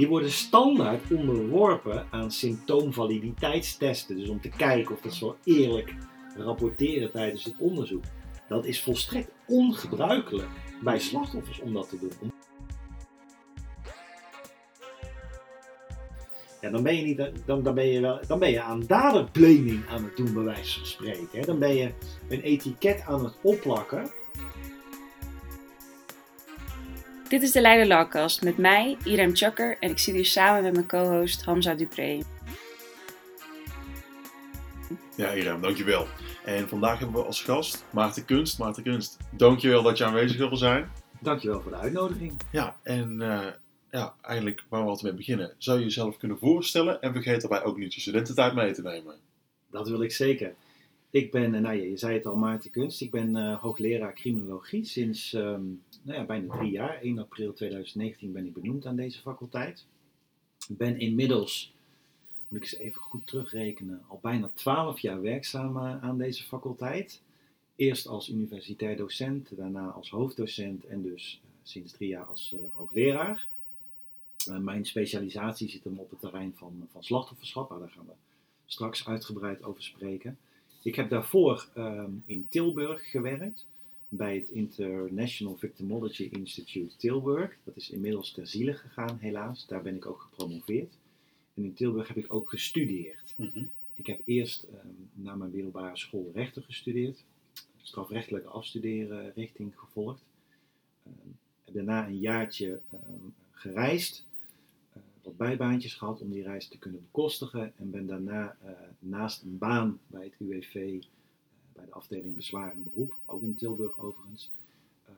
die worden standaard onderworpen aan symptoomvaliditeitstesten. Dus om te kijken of dat ze wel eerlijk rapporteren tijdens het onderzoek. Dat is volstrekt ongebruikelijk bij slachtoffers om dat te doen. Dan ben je, niet, dan, dan ben je, wel, dan ben je aan daderblaming aan het doen, bij wijze van spreken. Dan ben je een etiket aan het opplakken. Dit is de Leider Lawcast met mij, Irem Chucker, en ik zit hier samen met mijn co-host Hamza Dupré. Ja, Irem, dankjewel. En vandaag hebben we als gast Maarten Kunst. Maarten Kunst, dankjewel dat je aanwezig wil zijn. Dankjewel voor de uitnodiging. Ja, en uh, ja, eigenlijk waar we altijd mee beginnen. Zou je jezelf kunnen voorstellen en vergeet daarbij ook niet je studententijd mee te nemen? Dat wil ik zeker. Ik ben, nou ja, je zei het al, Maarten Kunst. Ik ben uh, hoogleraar criminologie sinds um, nou ja, bijna drie jaar. 1 april 2019 ben ik benoemd aan deze faculteit. Ik ben inmiddels, moet ik eens even goed terugrekenen, al bijna twaalf jaar werkzaam uh, aan deze faculteit. Eerst als universitair docent, daarna als hoofddocent en dus uh, sinds drie jaar als hoogleraar. Uh, mijn specialisatie zit hem op het terrein van, van slachtofferschap, daar gaan we straks uitgebreid over spreken. Ik heb daarvoor um, in Tilburg gewerkt, bij het International Victimology Institute Tilburg. Dat is inmiddels ter ziele gegaan, helaas. Daar ben ik ook gepromoveerd. En in Tilburg heb ik ook gestudeerd. Mm -hmm. Ik heb eerst um, na mijn middelbare school rechten gestudeerd, strafrechtelijke afstuderen richting gevolgd. Um, daarna een jaartje gereisd wat bijbaantjes gehad om die reis te kunnen bekostigen. En ben daarna uh, naast een baan bij het UWV, de afdeling Bezwaar en Beroep, ook in Tilburg overigens, um,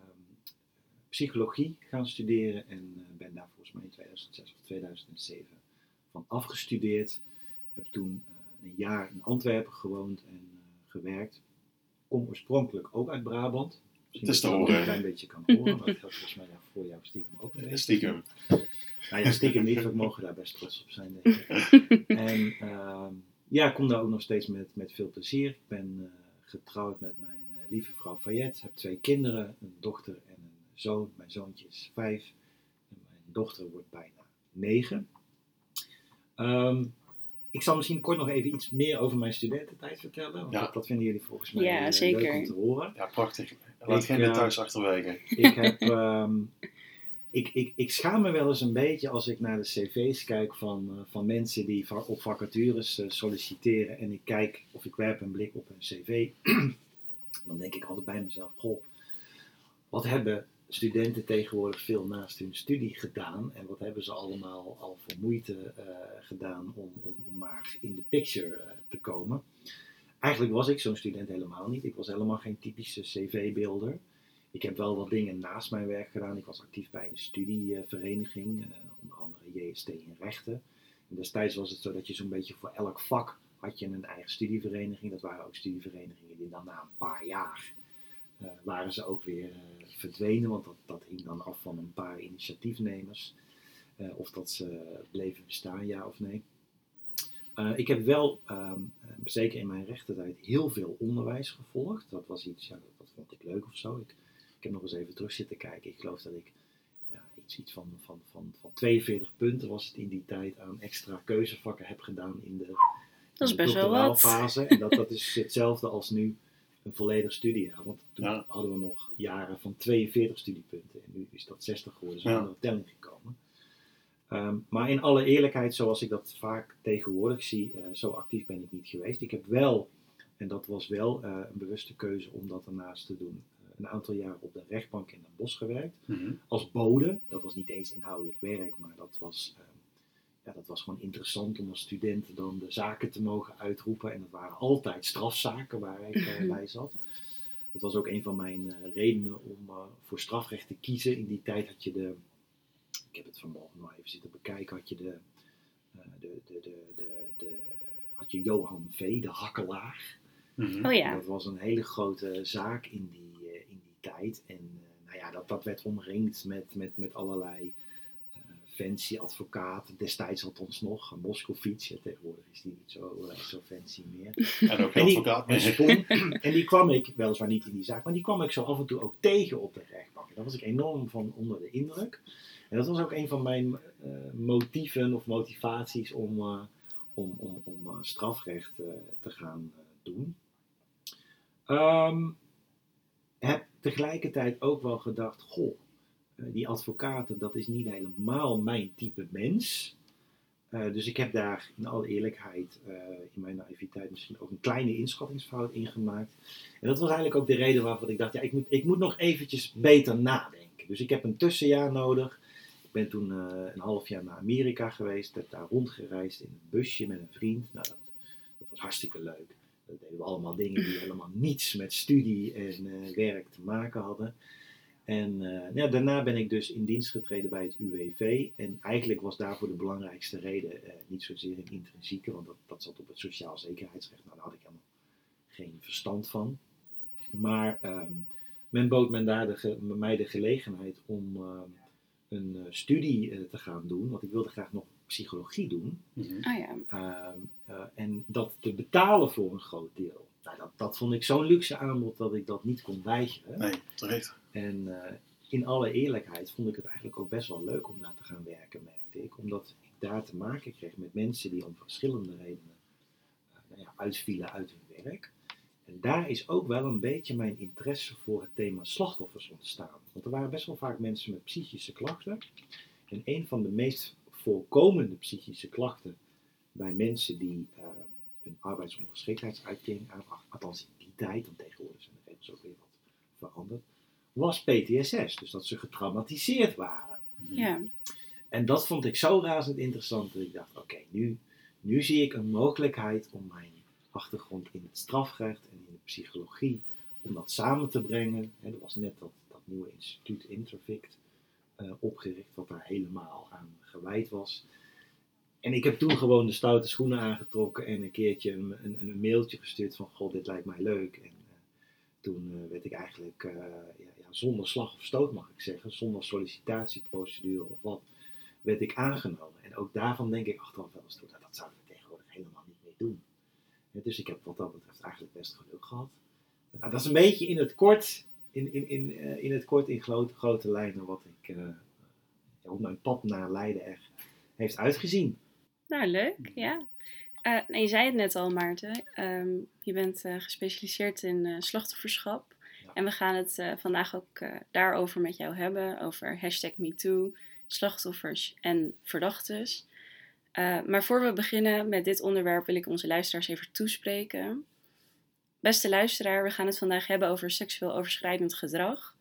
psychologie gaan studeren. En uh, ben daar volgens mij in 2006 of 2007 van afgestudeerd. Heb toen een jaar in Antwerpen gewoond en gewerkt. Kom oorspronkelijk ook uit Brabant. Het is te horen. horen. Een klein beetje kan horen, maar dat geldt volgens mij voor jou stiekem ook. Stiekem. Nou ja, stiekem niet, we mogen daar best trots op zijn. Denk ik. En uh, ja, ik kom daar ook nog steeds met, met veel plezier. Ik ben uh, getrouwd met mijn uh, lieve vrouw Fayette, heb twee kinderen, een dochter en een zoon. Mijn zoontje is vijf en mijn dochter wordt bijna negen. Um, ik zal misschien kort nog even iets meer over mijn studententijd vertellen. Want Ja. dat, dat vinden jullie volgens mij Ja, eh, zeker. leuk om te horen. Ja, prachtig. Laat Ik, geen eh, details achterwege. Ik, heb, ehm, ik, ik, ik schaam me wel eens een beetje als ik naar de cv's kijk van, eh, van mensen die op vacatures eh, solliciteren. En ik kijk of ik werp een blik op hun cv. Dan denk ik altijd bij mezelf, goh, wat hebben studenten tegenwoordig veel naast hun studie gedaan? En wat hebben ze allemaal al voor moeite eh, gedaan om, om, om maar in de picture te komen? Eigenlijk was ik zo'n student helemaal niet. Ik was helemaal geen typische cv-beelder. Ik heb wel wat dingen naast mijn werk gedaan. Ik was actief bij een studievereniging, eh, onder andere JST in rechten. En destijds was het zo dat je zo'n beetje voor elk vak had je een eigen studievereniging. Dat waren ook studieverenigingen die dan na een paar jaar eh, waren ze ook weer eh, verdwenen, want dat, dat hing dan af van een paar initiatiefnemers. of dat ze bleven bestaan, ja of nee. Ik heb wel, ehm, eh, zeker in mijn rechtertijd, heel veel onderwijs gevolgd. Dat was iets, ja, dat, vond ik leuk of zo. Ik heb nog eens even terug zitten kijken. Ik geloof dat ik ja, iets, iets van, van, van, van 42 punten was het in die tijd aan extra keuzevakken heb gedaan in de, Dat is in de best wel wat. fase. En dat, dat is hetzelfde als nu een volledig studiejaar. Want toen Ja. hadden we nog jaren van 42 studiepunten. En nu is dat 60 geworden, een Ja. andere telling gekomen. Ehm, maar in alle eerlijkheid, zoals ik dat vaak tegenwoordig zie, eh, zo actief ben ik niet geweest. Ik heb wel, en dat was wel eh, een bewuste keuze om dat daarnaast te doen, een aantal jaar op de rechtbank in Den Bosch gewerkt. Mhm. Als bode, dat was niet eens inhoudelijk werk, maar dat was, ehm, ja, dat was gewoon interessant om als student dan de zaken te mogen uitroepen. En dat waren altijd strafzaken waar ik eh, bij zat. Dat was ook een van mijn eh, redenen om eh, voor strafrecht te kiezen. In die tijd had je de, ik heb het vanmorgen nog even zitten bekijken, had je de, eh, de, de, de, de, de had je Johan V., de hakkelaar. Mhm. Oh ja. Dat was een hele grote zaak in die, tijd. En eh, nou ja, dat, dat werd omringd met, met, met allerlei eh, fancy advocaten. Destijds althans nog, Moskovits. Tegenwoordig is die niet zo, eh, zo fancy meer. En ook En die, advocaat en, en die kwam ik, weliswaar niet in die zaak, maar die kwam ik zo af en toe ook tegen op de rechtbank. En daar was ik enorm van onder de indruk. En dat was ook een van mijn motieven of motivaties om, om, om, om strafrecht te gaan doen. Ehm, heb tegelijkertijd ook wel gedacht, goh, eh, die advocaten, dat is niet helemaal mijn type mens. Eh, dus ik heb daar in alle eerlijkheid, eh, in mijn naïviteit, misschien ook een kleine inschattingsfout in gemaakt. En dat was eigenlijk ook de reden waarvoor ik dacht, ja, ik moet, ik moet nog eventjes beter nadenken. Dus ik heb een tussenjaar nodig. Ik ben toen een half jaar naar Amerika geweest, heb daar rondgereisd in een busje met een vriend. Nou, dat, dat was hartstikke leuk. Deden we allemaal dingen die helemaal niets met studie en eh, werk te maken hadden. En eh, ja, daarna ben ik dus in dienst getreden bij het UWV. En eigenlijk was daarvoor de belangrijkste reden eh, niet zozeer een intrinsieke, want dat, dat zat op het sociaal zekerheidsrecht. Nou, daar had ik helemaal geen verstand van. Maar ehm, men bood men daar de ge- mij de gelegenheid om een studie te gaan doen. Want ik wilde graag nog psychologie doen. Mhm. Ah ja. Ehm, eh, en dat te betalen voor een groot deel. Nou, dat, dat vond ik zo'n luxe aanbod dat ik dat niet kon weigeren. Nee, terecht. En eh, in alle eerlijkheid vond ik het eigenlijk ook best wel leuk om daar te gaan werken, merkte ik. Omdat ik daar te maken kreeg met mensen die om verschillende redenen eh, nou ja, uitvielen uit hun werk. En daar is ook wel een beetje mijn interesse voor het thema slachtoffers ontstaan. Want er waren best wel vaak mensen met psychische klachten. En een van de meest voorkomende psychische klachten bij mensen die eh, een arbeidsongeschiktheidsuitkering aanvragen, althans in die tijd, want tegenwoordig zijn de regels ook weer wat veranderd, was PTSS. Dus dat ze getraumatiseerd waren. Mhm. Ja. En dat vond ik zo razend interessant dat ik dacht, oké, nu, nu zie ik een mogelijkheid om mijn achtergrond in het strafrecht en in de psychologie, om dat samen te brengen. Hè, er was net dat, dat nieuwe instituut Intervict opgericht, wat daar helemaal aan gewijd was. En ik heb toen gewoon de stoute schoenen aangetrokken en een keertje een, een, een mailtje gestuurd van, goh, dit lijkt mij leuk. En eh, toen eh, werd ik eigenlijk eh, ja, ja, zonder slag of stoot, mag ik zeggen, zonder sollicitatieprocedure of wat, werd ik aangenomen. En ook daarvan denk ik achteraf wel eens toe, nou, dat zouden we tegenwoordig helemaal niet meer doen. Dus ik heb wat dat betreft eigenlijk best geluk gehad. Nou, dat is een beetje in het kort, in, in, in, eh, in het kort in grote, grote lijnen wat ik, eh, hoe mijn pad naar Leiden er heeft uitgezien. Nou, leuk, ja. Eh, nou, je zei het net al, Maarten. Ehm, je bent gespecialiseerd in slachtofferschap. Ja. En we gaan het vandaag ook daarover met jou hebben. Over hashtag MeToo, slachtoffers en verdachtes. Maar voor we beginnen met dit onderwerp wil ik onze luisteraars even toespreken. Beste luisteraar, we gaan het vandaag hebben over seksueel overschrijdend gedrag.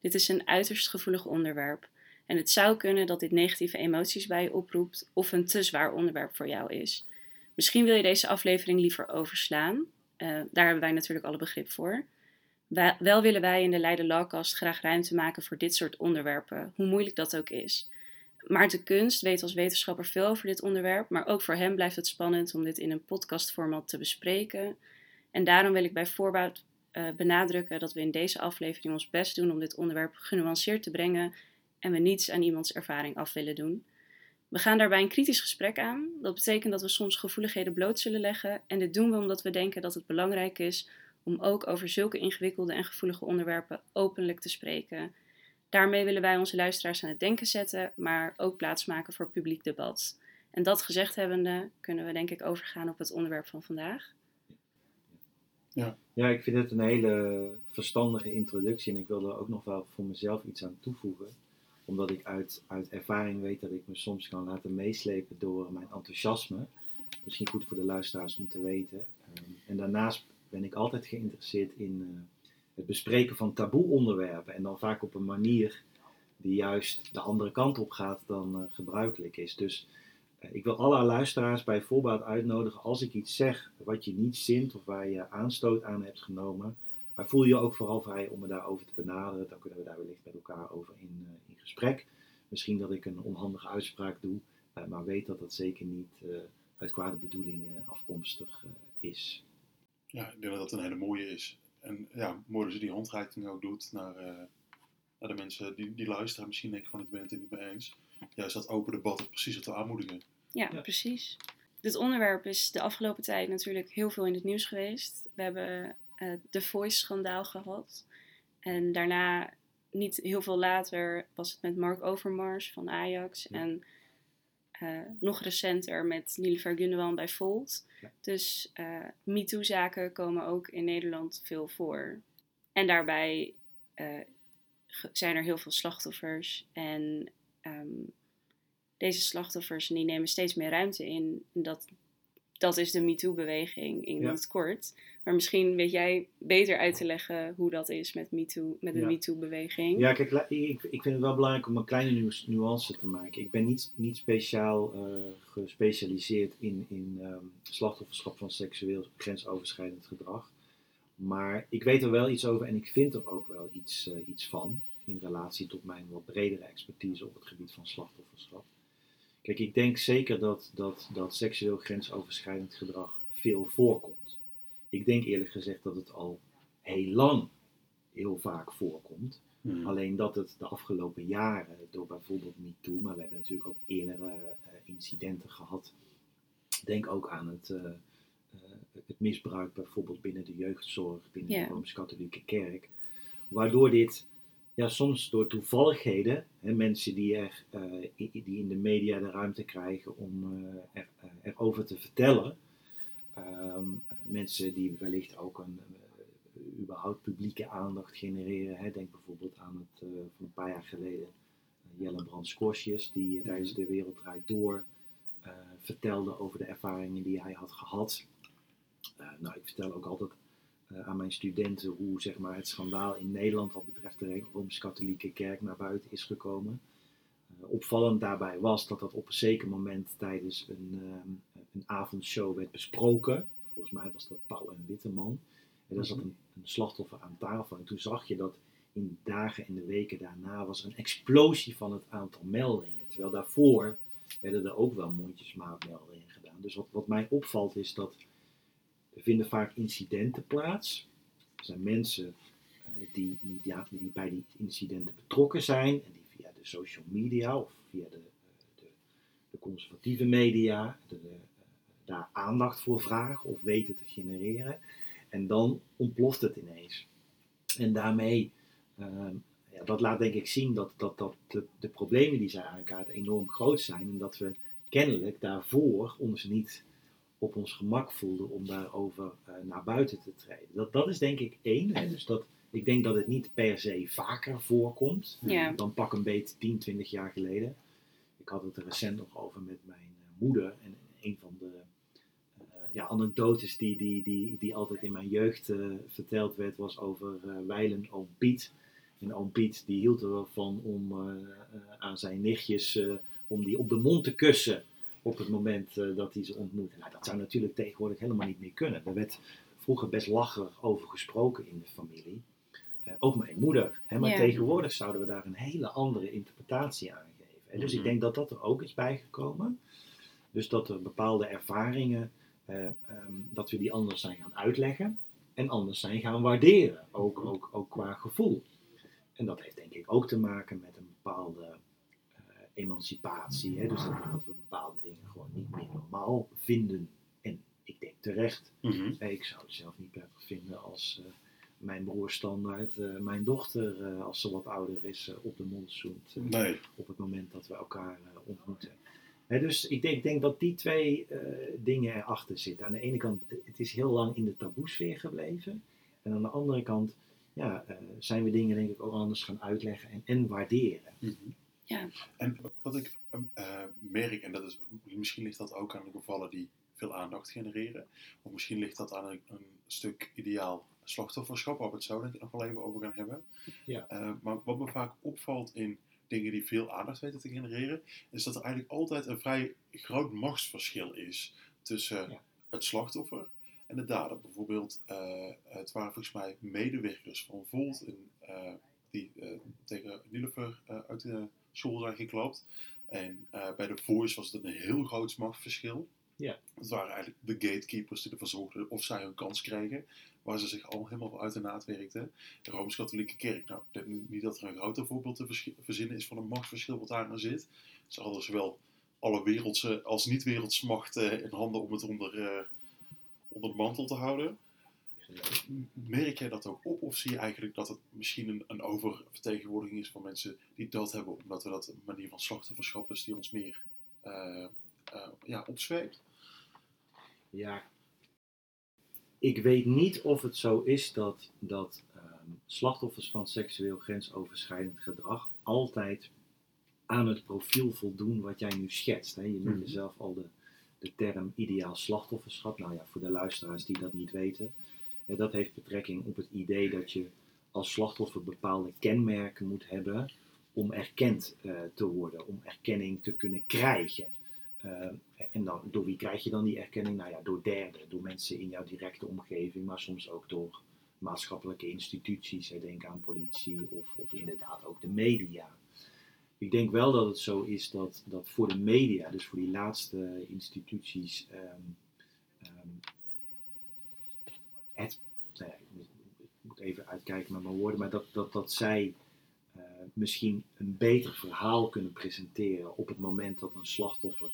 Dit is een uiterst gevoelig onderwerp. En het zou kunnen dat dit negatieve emoties bij je oproept of een te zwaar onderwerp voor jou is. Misschien wil je deze aflevering liever overslaan. Eh, daar hebben wij natuurlijk alle begrip voor. Wel willen wij in de Leiden Lawcast graag ruimte maken voor dit soort onderwerpen, hoe moeilijk dat ook is. Maarten Kunst weet als wetenschapper veel over dit onderwerp, maar ook voor hem blijft het spannend om dit in een podcastformat te bespreken. En daarom wil ik bij voorbaat eh, benadrukken dat we in deze aflevering ons best doen om dit onderwerp genuanceerd te brengen en we niets aan iemands ervaring af willen doen. We gaan daarbij een kritisch gesprek aan. Dat betekent dat we soms gevoeligheden bloot zullen leggen. En dit doen we omdat we denken dat het belangrijk is om ook over zulke ingewikkelde en gevoelige onderwerpen openlijk te spreken. Daarmee willen wij onze luisteraars aan het denken zetten, maar ook plaatsmaken voor publiek debat. En dat gezegd hebbende, kunnen we denk ik overgaan op het onderwerp van vandaag. Ja, ik vind het een hele verstandige introductie en ik wil er ook nog wel voor mezelf iets aan toevoegen. Omdat ik uit, uit ervaring weet dat ik me soms kan laten meeslepen door mijn enthousiasme. Misschien goed voor de luisteraars om te weten. Ehm, en daarnaast ben ik altijd geïnteresseerd in eh, het bespreken van taboe onderwerpen. En dan vaak op een manier die juist de andere kant op gaat dan eh, gebruikelijk is. Dus ik wil alle luisteraars bij voorbaat uitnodigen als ik iets zeg wat je niet zint of waar je aanstoot aan hebt genomen. Maar voel je ook vooral vrij om me daarover te benaderen. Dan kunnen we daar wellicht met elkaar over in, eh, in gesprek. Misschien dat ik een onhandige uitspraak doe, eh, maar weet dat dat zeker niet eh, uit kwade bedoelingen afkomstig eh, is. Ja, ik denk dat dat een hele mooie is. En ja, mooi je die handreiking ook doet naar, eh, naar de mensen die, die luisteren. Misschien denken van ik ben het er niet mee eens. Juist dat open debat is precies wat we aanmoedigen. Ja, Ja. precies. Dit onderwerp is de afgelopen tijd natuurlijk heel veel in het nieuws geweest. We hebben eh, de Voice-schandaal gehad. En daarna niet heel veel later was het met Mark Overmars van Ajax. Ja. En eh, nog recenter met Nilüfer Gundogan bij Volt. Ja. Dus eh MeToo-zaken komen ook in Nederland veel voor. En daarbij eh, zijn er heel veel slachtoffers. En ehm, deze slachtoffers die nemen steeds meer ruimte in. En dat, dat is de MeToo-beweging in Ja. het kort. Maar misschien weet jij beter uit te leggen hoe dat is met, MeToo, met de Ja. MeToo-beweging. Ja, kijk, ik, ik vind het wel belangrijk om een kleine nu- nuance te maken. Ik ben niet, niet speciaal eh, gespecialiseerd in, in ehm, slachtofferschap van seksueel grensoverschrijdend gedrag. Maar ik weet er wel iets over en ik vind er ook wel iets, eh, iets van. In relatie tot mijn wat bredere expertise op het gebied van slachtofferschap. Kijk, ik denk zeker dat, dat, dat seksueel grensoverschrijdend gedrag veel voorkomt. Ik denk eerlijk gezegd dat het al heel lang heel vaak voorkomt. Mhm. Alleen dat het de afgelopen jaren, door bijvoorbeeld MeToo, maar we hebben natuurlijk ook eerdere eh, incidenten gehad. Denk ook aan het, eh, eh, het misbruik bijvoorbeeld binnen de jeugdzorg, binnen de Rooms-Katholieke Kerk. Waardoor dit, ja, soms door toevalligheden, hè, mensen die, er, eh, die in de media de ruimte krijgen om eh, er, eh, erover te vertellen. Ehm, mensen die wellicht ook een, überhaupt publieke aandacht genereren. Hè. Denk bijvoorbeeld aan het van een paar jaar geleden Jelle Brand Scorsjes, die tijdens de Wereld Draait Door vertelde over de ervaringen die hij had gehad. Eh, nou, ik vertel ook altijd eh, aan mijn studenten hoe zeg maar, het schandaal in Nederland wat betreft de Rooms-Katholieke Kerk naar buiten is gekomen. Eh, opvallend daarbij was dat dat op een zeker moment tijdens een, ehm, een avondshow werd besproken. Volgens mij was dat Pauw en Witteman. En daar zat een, een slachtoffer aan tafel. En toen zag je dat in de dagen en de weken daarna was er een explosie van het aantal meldingen. Terwijl daarvoor werden er ook wel mondjesmaat meldingen gedaan. Dus wat, wat mij opvalt is dat er vinden vaak incidenten plaats. Er zijn mensen eh, die, ja, die bij die incidenten betrokken zijn en die via de social media of via de, eh, de, de conservatieve media eh, daar aandacht voor vragen of weten te genereren. En dan ontploft het ineens. En daarmee, ehm, ja, dat laat denk ik zien dat, dat, dat de, de problemen die zij aankaarten enorm groot zijn. En dat we kennelijk daarvoor ons niet op ons gemak voelden om daarover eh, naar buiten te treden. Dat, dat is denk ik één. Hè? Dus dat, ik denk dat het niet per se vaker voorkomt Ja. dan pak een beetje 10, 20 jaar geleden. Ik had het er recent nog over met mijn eh, moeder. En een van de eh, ja, anekdotes die, die, die, die altijd in mijn jeugd verteld werd, was over wijlen oom Piet. En oom Piet die hield er wel van om aan zijn nichtjes om die op de mond te kussen op het moment eh, dat hij ze ontmoette. Nou, dat zou natuurlijk tegenwoordig helemaal niet meer kunnen. Er werd vroeger best lacherig over gesproken in de familie. Eh, ook mijn moeder. Hè, maar Ja. tegenwoordig zouden we daar een hele andere interpretatie aan geven. Hè. Dus ik Mhm. denk dat dat er ook is bijgekomen. Dus dat er bepaalde ervaringen, eh, ehm, dat we die anders zijn gaan uitleggen. En anders zijn gaan waarderen. Ook, ook, ook qua gevoel. En dat heeft denk ik ook te maken met een bepaalde emancipatie. Hè? Dus dat, dat we bepaalde dingen gewoon niet meer normaal vinden. En ik denk terecht. Mhm. Ik zou het zelf niet prettig vinden als eh, mijn broer standaard eh, mijn dochter, eh, als ze wat ouder is, op de mond zoent. Nee. op het moment dat we elkaar ontmoeten. Hè, dus ik denk, denk dat die twee eh, dingen erachter zitten. Aan de ene kant, het is heel lang in de taboesfeer gebleven. En aan de andere kant ja, zijn we dingen denk ik ook anders gaan uitleggen en, en waarderen. Mhm. Ja. En wat ik eh, merk, en dat is, misschien ligt dat ook aan de gevallen die veel aandacht genereren, of misschien ligt dat aan een, een stuk ideaal slachtofferschap, waar we het zo denk ik nog wel even over gaan hebben. Ja. Eh, maar wat me vaak opvalt in dingen die veel aandacht weten te genereren, is dat er eigenlijk altijd een vrij groot machtsverschil is tussen Ja. het slachtoffer en de dader. Bijvoorbeeld, eh, het waren volgens mij medewerkers van Volt in, eh, die tegen Nilever eh, uit de school zijn geklapt. En eh, bij de Voice was het een heel groot machtsverschil. Ja. Het waren eigenlijk de gatekeepers die ervoor zorgden of zij hun kans kregen, waar ze zich al helemaal uit de naad werkten. De Rooms-Katholieke Kerk. Nou, ik denk niet dat er een groter voorbeeld te verzinnen is van een machtsverschil wat daarin zit. Ze hadden zowel alle wereldse als niet-wereldse machten in handen om het onder, eh, onder de mantel te houden. Merk jij dat ook op of zie je eigenlijk dat het misschien een, een oververtegenwoordiging is van mensen die dat hebben, omdat we dat een manier van slachtofferschap is die ons meer uh, uh, ja, opzweept? Ja, ik weet niet of het zo is dat, dat ehm, slachtoffers van seksueel grensoverschrijdend gedrag altijd aan het profiel voldoen wat jij nu schetst. Hè? Je noemde mhm. zelf al de, de term ideaal slachtofferschap. Nou ja, voor de luisteraars die dat niet weten, dat heeft betrekking op het idee dat je als slachtoffer bepaalde kenmerken moet hebben om erkend uh, te worden, om erkenning te kunnen krijgen. Uh, en dan, door wie krijg je dan die erkenning? Nou ja, door derden, door mensen in jouw directe omgeving, maar soms ook door maatschappelijke instituties. Denk aan politie of, of inderdaad ook de media. Ik denk wel dat het zo is dat, dat voor de media, dus voor die laatste instituties, um, um, het, nou ja, ik moet even uitkijken met mijn woorden, maar dat, dat, dat zij uh, misschien een beter verhaal kunnen presenteren op het moment dat een slachtoffer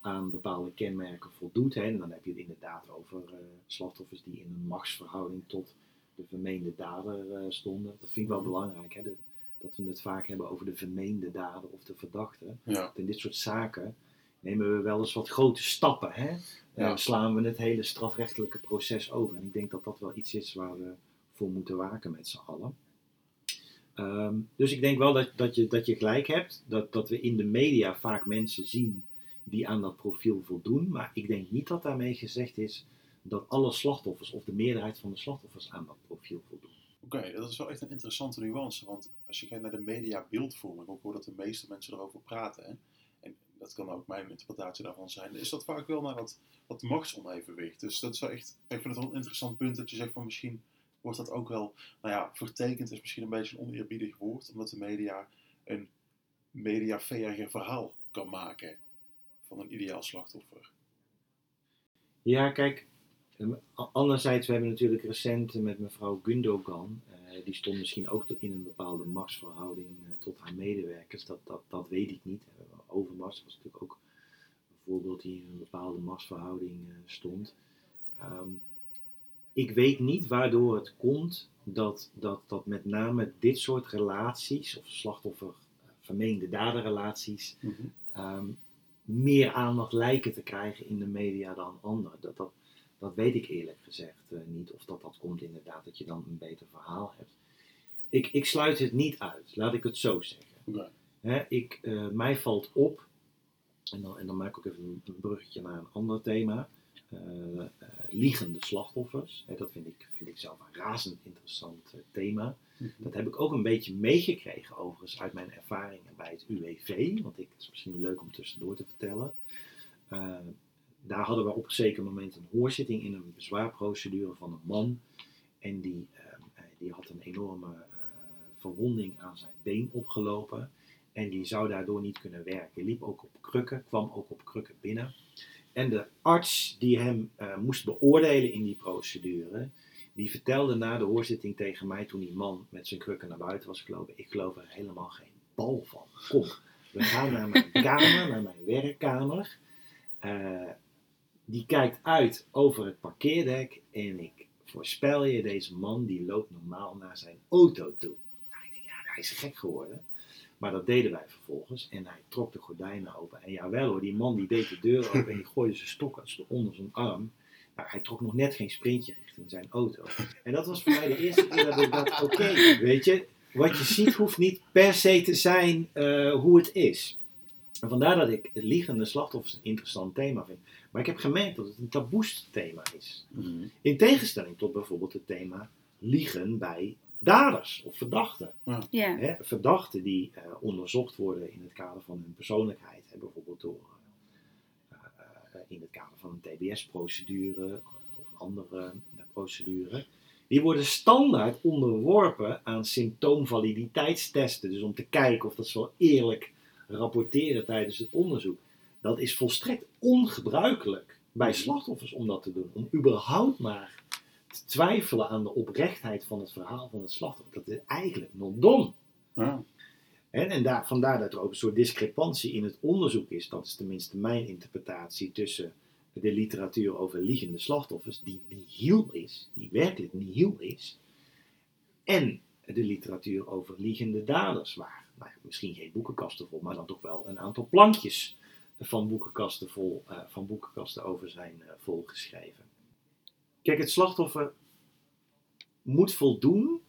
aan bepaalde kenmerken voldoet. Hè. En dan heb je het inderdaad over uh, slachtoffers die in een machtsverhouding tot de vermeende dader uh, stonden. Dat vind ik wel belangrijk. Hè. De, dat we het vaak hebben over de vermeende dader of de verdachte. Ja. In dit soort zaken nemen we wel eens wat grote stappen. Hè? Ja. slaan we het hele strafrechtelijke proces over. En ik denk dat dat wel iets is waar we voor moeten waken met z'n allen. Ehm, dus ik denk wel dat, dat, je, dat je gelijk hebt, dat, dat we in de media vaak mensen zien die aan dat profiel voldoen. Maar ik denk niet dat daarmee gezegd is dat alle slachtoffers of de meerderheid van de slachtoffers aan dat profiel voldoen. Oké, dat is wel echt een interessante nuance. Want als je kijkt naar de media beeldvorming, ook hoor dat de meeste mensen erover praten. Hè, dat kan ook mijn interpretatie daarvan zijn. Is dat vaak wel naar dat, dat machtsonevenwicht. Dus dat is wel echt, ik vind het wel een interessant punt dat je zegt van misschien wordt dat ook wel, nou ja, vertekend is misschien een beetje een oneerbiedig woord. Omdat de media een mediaveerige verhaal kan maken van een ideaal slachtoffer. Ja, kijk, anderzijds, we hebben natuurlijk recent met mevrouw Gundogan, uh, die stond misschien ook in een bepaalde machtsverhouding uh, tot haar medewerkers, dat, dat, dat weet ik niet. Uh, Overmars was natuurlijk ook een voorbeeld die in een bepaalde machtsverhouding stond. Um, ik weet niet waardoor het komt dat, dat, dat met name dit soort relaties, of slachtoffer vermeende daderrelaties, mm -hmm. meer aandacht lijken te krijgen in de media dan andere. Dat, dat, dat weet ik eerlijk gezegd uh, niet. Of dat dat komt inderdaad, dat je dan een beter verhaal hebt. Ik, ik sluit het niet uit, laat ik het zo zeggen. Hè, ik, uh, mij valt op, en dan, en dan maak ik ook even een, bruggetje naar een ander thema. Uh, liegende slachtoffers. Hè, dat vind ik, vind ik zelf een razend interessant thema. Mm -hmm. Dat heb ik ook een beetje meegekregen overigens uit mijn ervaringen bij het UWV. Want ik, het is misschien leuk om tussendoor te vertellen daar hadden we op een zeker moment een hoorzitting in een bezwaarprocedure van een man. En die, uh, die had een enorme uh, verwonding aan zijn been opgelopen. En die zou daardoor niet kunnen werken. Liep ook op krukken, kwam ook op krukken binnen. En de arts die hem uh, moest beoordelen in die procedure, die vertelde na de hoorzitting tegen mij toen die man met zijn krukken naar buiten was gelopen: Ik geloof er helemaal geen bal van. Kom, we gaan naar mijn kamer, naar mijn werkkamer. Uh, die kijkt uit over het parkeerdek en ik voorspel je, deze man die loopt normaal naar zijn auto toe. Nou, ik denk, ja, hij is gek geworden. Maar dat deden wij vervolgens en hij trok de gordijnen open. En jawel hoor, die man die deed de deur open en die gooide zijn stok onder zijn arm. Nou, hij trok nog net geen sprintje richting zijn auto. En dat was voor mij de eerste keer dat ik dacht, oké, weet je, wat je ziet hoeft niet per se te zijn uh, hoe het is. En vandaar dat ik het liegende slachtoffers een interessant thema vind. Maar ik heb gemerkt dat het een taboest thema is. Mm In tegenstelling tot bijvoorbeeld het thema liegen bij daders of verdachten. Ja. Hè, verdachten die uh, onderzocht worden in het kader van hun persoonlijkheid. Hè, bijvoorbeeld door, uh, uh, in het kader van een TBS-procedure of een andere procedure. Die worden standaard onderworpen aan symptoomvaliditeitstesten. Dus om te kijken of dat ze wel eerlijk rapporteren tijdens het onderzoek. Dat is volstrekt ongebruikelijk bij slachtoffers om dat te doen. Om überhaupt maar te twijfelen aan de oprechtheid van het verhaal van het slachtoffer. Dat is eigenlijk nog dom. Ja. En, en daar, vandaar dat er ook een soort discrepantie in het onderzoek is. Dat is tenminste mijn interpretatie tussen de literatuur over liegende slachtoffers, die nihil is, die werkelijk nihil is, en de literatuur over liegende daders, waar nou misschien geen boekenkasten vol, maar dan toch wel een aantal plankjes van boekenkasten, vol, uh, van boekenkasten over zijn uh, volgeschreven. Kijk, het slachtoffer moet voldoen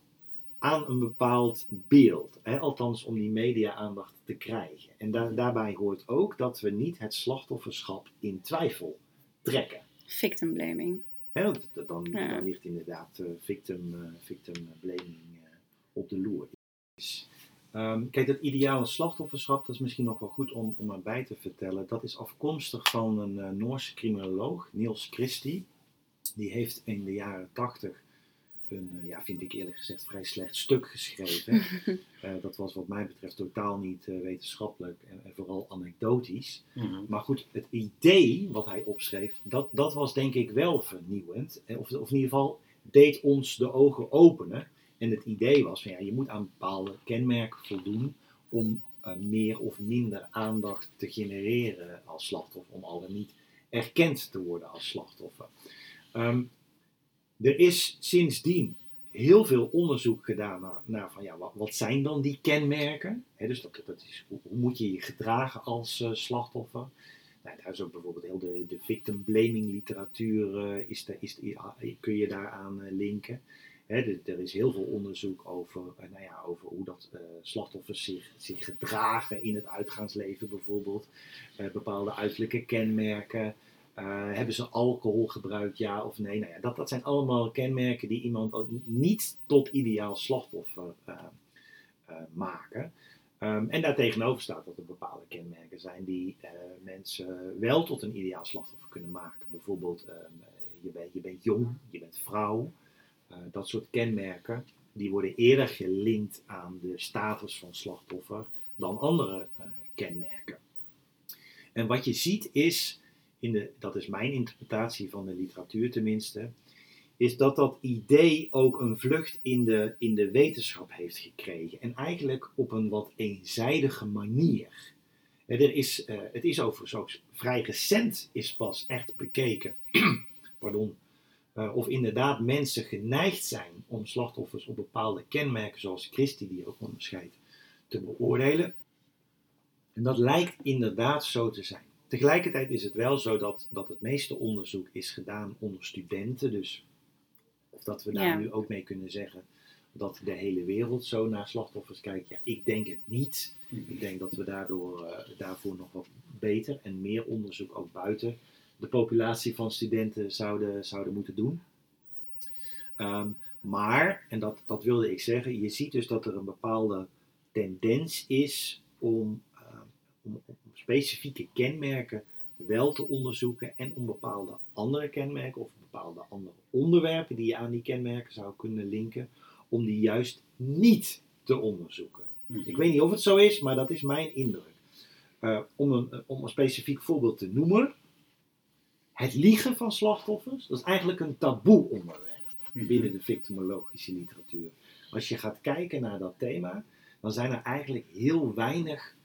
aan een bepaald beeld. Hè? Althans, om die media-aandacht te krijgen. En da daarbij hoort ook dat we niet het slachtofferschap in twijfel trekken. Victim blaming. Hè, dan, ja. dan, ligt inderdaad uh, victim, uh, victim blaming uh, op de loer. Um, kijk, dat ideale slachtofferschap, dat is misschien nog wel goed om, om erbij te vertellen. Dat is afkomstig van een Noorse criminoloog, Niels Christie. Die heeft in de jaren 80 een, ja, vind ik eerlijk gezegd, vrij slecht stuk geschreven. uh, dat was wat mij betreft totaal niet uh, wetenschappelijk en, en, vooral anekdotisch. Mm -hmm. Maar goed, het idee wat hij opschreef, dat, dat was denk ik wel vernieuwend. Of, of in ieder geval deed ons de ogen openen. En het idee was van ja, je moet aan bepaalde kenmerken voldoen om uh, meer of minder aandacht te genereren als slachtoffer, om al dan niet erkend te worden als slachtoffer. Um, er is sindsdien heel veel onderzoek gedaan naar, naar van ja, wat, wat, zijn dan die kenmerken? Dus dat, dat is, hoe, moet je je gedragen als uh, slachtoffer? Nou, daar is ook bijvoorbeeld heel de, de victim blaming literatuur, uh, is de, is de, kun je daaraan linken. Er is heel veel onderzoek over, nou ja, over hoe dat slachtoffers zich, zich gedragen in het uitgaansleven bijvoorbeeld. bepaalde uiterlijke kenmerken. Hebben ze alcohol gebruikt, ja of nee? Nou ja, dat, dat zijn allemaal kenmerken die iemand niet tot ideaal slachtoffer maken. Um, en daartegenover staat dat er bepaalde kenmerken zijn die mensen wel tot een ideaal slachtoffer kunnen maken. Bijvoorbeeld, um, je, je bent jong, je bent vrouw. Dat soort kenmerken, die worden eerder gelinkt aan de status van slachtoffer dan andere kenmerken. En wat je ziet is in de, dat is mijn interpretatie van de literatuur tenminste, is dat dat idee ook een vlucht in de, in de wetenschap heeft gekregen. En eigenlijk op een wat eenzijdige manier. Er is, het is overigens ook vrij recent is pas echt bekeken pardon, uh, of inderdaad mensen geneigd zijn om slachtoffers op bepaalde kenmerken, zoals Christie die ook onderscheidt, te beoordelen. En dat lijkt inderdaad zo te zijn. Tegelijkertijd is het wel zo dat, dat het meeste onderzoek is gedaan onder studenten. Dus of dat we daar ja. nu ook mee kunnen zeggen dat de hele wereld zo naar slachtoffers kijkt. Ja, ik denk het niet. Ik denk dat we daardoor, uh, daarvoor nog wat beter en meer onderzoek ook buiten de populatie van studenten zouden, zouden moeten doen. Um, maar, en dat, dat wilde ik zeggen, je ziet dus dat er een bepaalde tendens is om, uh, om, om specifieke kenmerken wel te onderzoeken en om bepaalde andere kenmerken of bepaalde andere onderwerpen die je aan die kenmerken zou kunnen linken, om die juist niet te onderzoeken. Mm -hmm. Ik weet niet of het zo is, maar dat is mijn indruk. Uh, om, een, om een specifiek voorbeeld te noemen, het liegen van slachtoffers, dat is eigenlijk een taboe onderwerp -hmm. binnen de victimologische literatuur. Als je gaat kijken naar dat thema, dan zijn er eigenlijk heel weinig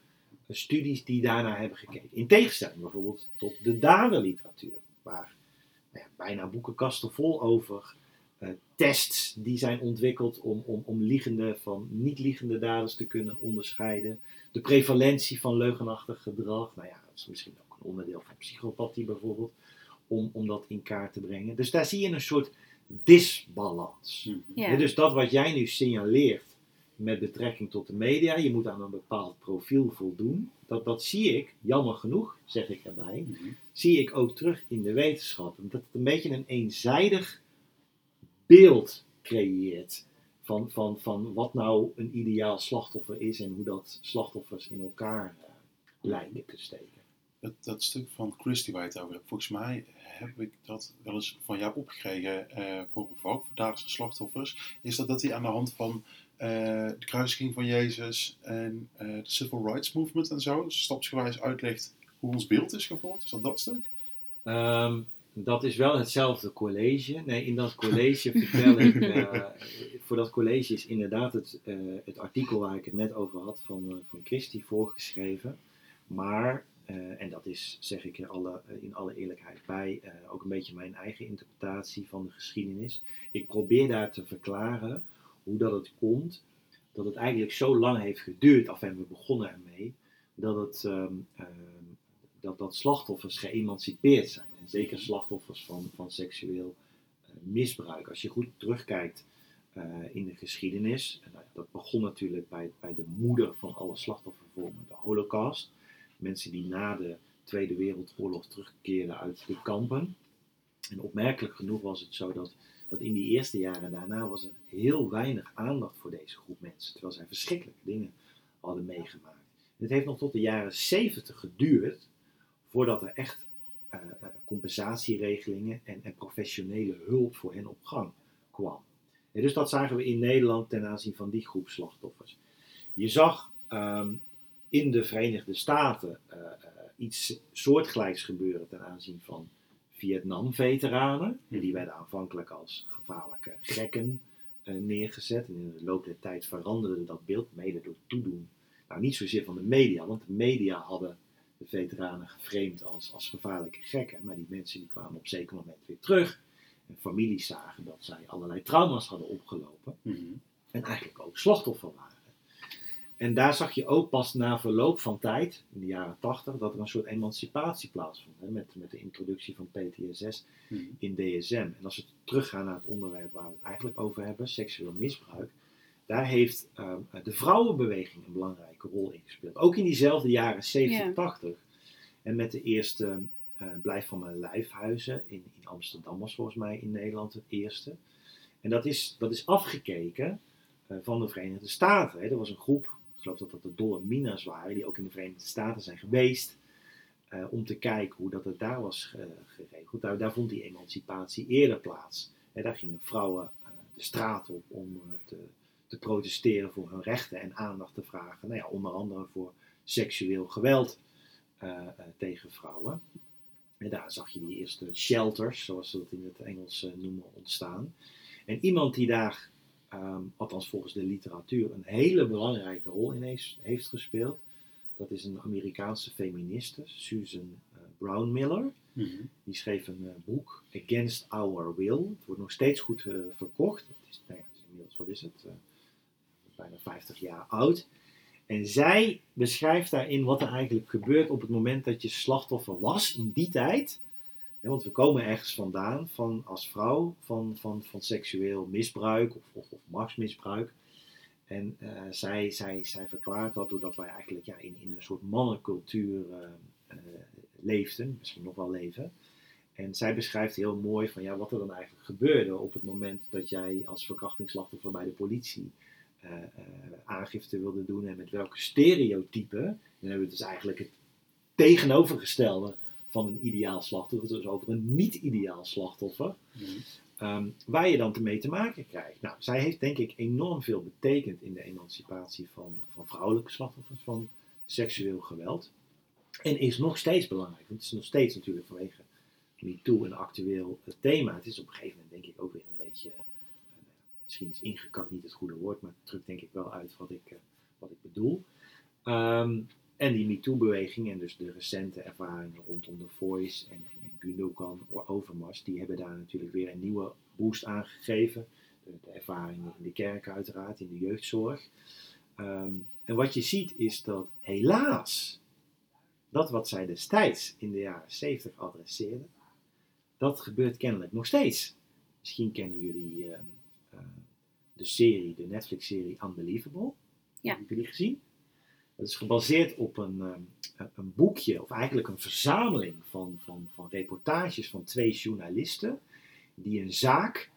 studies die daarnaar hebben gekeken. In tegenstelling bijvoorbeeld tot de daderliteratuur, waar nou ja, bijna boekenkasten vol over uh, tests die zijn ontwikkeld om, om, om liegende van niet-liegende daders te kunnen onderscheiden. De prevalentie van leugenachtig gedrag, nou ja, dat is misschien ook een onderdeel van psychopathie bijvoorbeeld, om, om dat in kaart te brengen. Dus daar zie je een soort disbalans. Mm -hmm. ja. Dus dat wat jij nu signaleert, met betrekking tot de media. Je moet aan een bepaald profiel voldoen. Dat, dat zie ik, jammer genoeg, zeg ik erbij, mm -hmm. zie ik ook terug in de wetenschap. Dat het een beetje een eenzijdig beeld creëert van, van, van wat nou een ideaal slachtoffer is en hoe dat slachtoffers in elkaar uh, lijken te steken. Dat, dat stuk van Christy waar je het over hebt, volgens mij heb ik dat wel eens van jou opgekregen uh, voor een voor Daagse slachtoffers. Is dat dat hij aan de hand van uh, de kruisiging van Jezus en uh, de Civil Rights Movement en zo, dus stapsgewijs uitlegt hoe ons beeld is gevormd. Is dat dat stuk? Um, dat is wel hetzelfde college. Nee, in dat college vertel ik, voor dat college is inderdaad het, het artikel waar ik het net over had van, van Christie voorgeschreven. Maar eh, en dat is, zeg ik in alle, eh, in alle eerlijkheid bij, eh, ook een beetje mijn eigen interpretatie van de geschiedenis. Ik probeer daar te verklaren hoe dat het komt dat het eigenlijk zo lang heeft geduurd, af en we begonnen ermee, dat, het, ehm, ehm, dat, dat slachtoffers geëmancipeerd zijn. En zeker slachtoffers van, van seksueel misbruik. Als je goed terugkijkt in de geschiedenis, en, nou dat begon natuurlijk bij, bij de moeder van alle slachtoffervormen, de Holocaust mensen die na de Tweede Wereldoorlog terugkeerden uit de kampen. En opmerkelijk genoeg was het zo dat, dat in die eerste jaren daarna was er heel weinig aandacht voor deze groep mensen, terwijl zij verschrikkelijke dingen hadden meegemaakt. het heeft nog tot de jaren 70 geduurd voordat er echt uh, compensatieregelingen en, en, professionele hulp voor hen op gang kwam. En dus dat zagen we in Nederland ten aanzien van die groep slachtoffers. Je zag um, in de Verenigde Staten uh, iets soortgelijks gebeuren ten aanzien van Vietnam-veteranen. Die werden aanvankelijk als gevaarlijke gekken uh, neergezet. En in de loop der tijd veranderde dat beeld, mede door toedoen. Nou, niet zozeer van de media, want de media hadden de veteranen geframed als, als gevaarlijke gekken. Maar die mensen die kwamen op zeker moment weer terug. En families zagen dat zij allerlei trauma's hadden opgelopen. Mm -hmm. En eigenlijk ook slachtoffer waren. En daar zag je ook pas na verloop van tijd, in de jaren 80, dat er een soort emancipatie plaatsvond. Hè, met, met de introductie van PTSS hmm. in DSM. En als we teruggaan naar het onderwerp waar we het eigenlijk over hebben, seksueel misbruik. Daar heeft uh, de vrouwenbeweging een belangrijke rol in gespeeld. Ook in diezelfde jaren 70, 80. En met de eerste uh, Blijf van mijn lijfhuizen in, in Amsterdam was volgens mij in Nederland het eerste. En dat is, dat is afgekeken uh, van de Verenigde Staten. Hè. Er was een groep geloof dat dat de Dolomina's waren, die ook in de Verenigde Staten zijn geweest. Uh, om te kijken hoe dat het daar was geregeld. Daar, daar, vond die emancipatie eerder plaats. En daar gingen vrouwen uh, de straat op om te, te, protesteren voor hun rechten en aandacht te vragen. Nou ja, onder andere voor seksueel geweld tegen vrouwen. En daar zag je die eerste shelters, zoals ze dat in het Engels noemen, ontstaan. En iemand die daar um, althans volgens de literatuur, een hele belangrijke rol in heeft, heeft gespeeld. Dat is een Amerikaanse feministe, Susan uh, Brown Miller. Mm -hmm. Die schreef een uh, boek, Against Our Will. Het wordt nog steeds goed uh, verkocht. Het is, nou ja, het is inmiddels, wat is het? bijna 50 jaar oud. En zij beschrijft daarin wat er eigenlijk gebeurt op het moment dat je slachtoffer was in die tijd want we komen ergens vandaan van, als vrouw van, van, van seksueel misbruik of, of, machtsmisbruik. En uh, zij, zij, zij verklaart dat doordat wij eigenlijk ja, in, in een soort mannencultuur uh, uh, leefden, misschien nog wel leven. En zij beschrijft heel mooi van ja, wat er dan eigenlijk gebeurde op het moment dat jij als verkrachtingsslachtoffer bij de politie aangifte wilde doen en met welke stereotypen. Dan hebben we dus eigenlijk het tegenovergestelde van een ideaal slachtoffer, dus over een niet-ideaal slachtoffer, um, waar je dan mee te maken krijgt. Nou, zij heeft denk ik enorm veel betekend in de emancipatie van, van vrouwelijke slachtoffers van seksueel geweld. En is nog steeds belangrijk, want het is nog steeds natuurlijk vanwege MeToo een actueel uh, thema. Het is op een gegeven moment denk ik ook weer een beetje, uh, misschien is ingekakt niet het goede woord, maar het drukt denk ik wel uit wat ik, uh, wat ik bedoel. Um, en die MeToo-beweging en dus de recente ervaringen rondom The Voice en, en, en Gundogan Overmars, die hebben daar natuurlijk weer een nieuwe boost aangegeven. De, de ervaringen in de kerk uiteraard, in de jeugdzorg. Um, en wat je ziet is dat helaas, dat wat zij destijds in de jaren 70 adresseerden, dat gebeurt kennelijk nog steeds. Misschien kennen jullie uh, uh, de serie, de Netflix-serie Unbelievable. Ja. Hebben jullie gezien? Dat is gebaseerd op een, ehm, een boekje, of eigenlijk een verzameling van, van, van reportages van twee journalisten. Die een zaak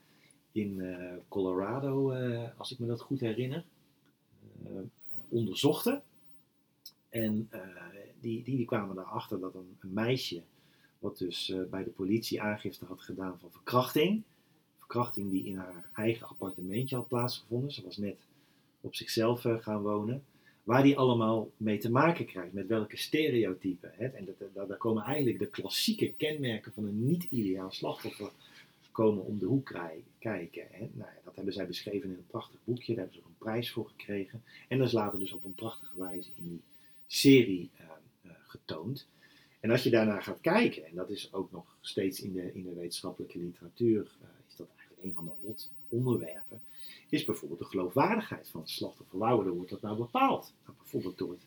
in uh, Colorado, uh, als ik me dat goed herinner, onderzochten. En die, die, die kwamen erachter dat een, een meisje, wat dus bij de politie aangifte had gedaan van verkrachting. Verkrachting die in haar eigen appartementje had plaatsgevonden. Ze was net op zichzelf gaan wonen waar die allemaal mee te maken krijgt, met welke stereotypen. Hè? En dat, daar komen eigenlijk de klassieke kenmerken van een niet-ideaal slachtoffer komen om de hoek kijken. Hè? Nou, dat hebben zij beschreven in een prachtig boekje, daar hebben ze ook een prijs voor gekregen. En dat is later dus op een prachtige wijze in die serie uh, uh, getoond. En als je daarnaar gaat kijken, en dat is ook nog steeds in de, in de wetenschappelijke literatuur, uh, is dat een van de hot onderwerpen, is bijvoorbeeld de geloofwaardigheid van het slachtoffer. Waarom wordt dat nou bepaald? Nou, bijvoorbeeld door het,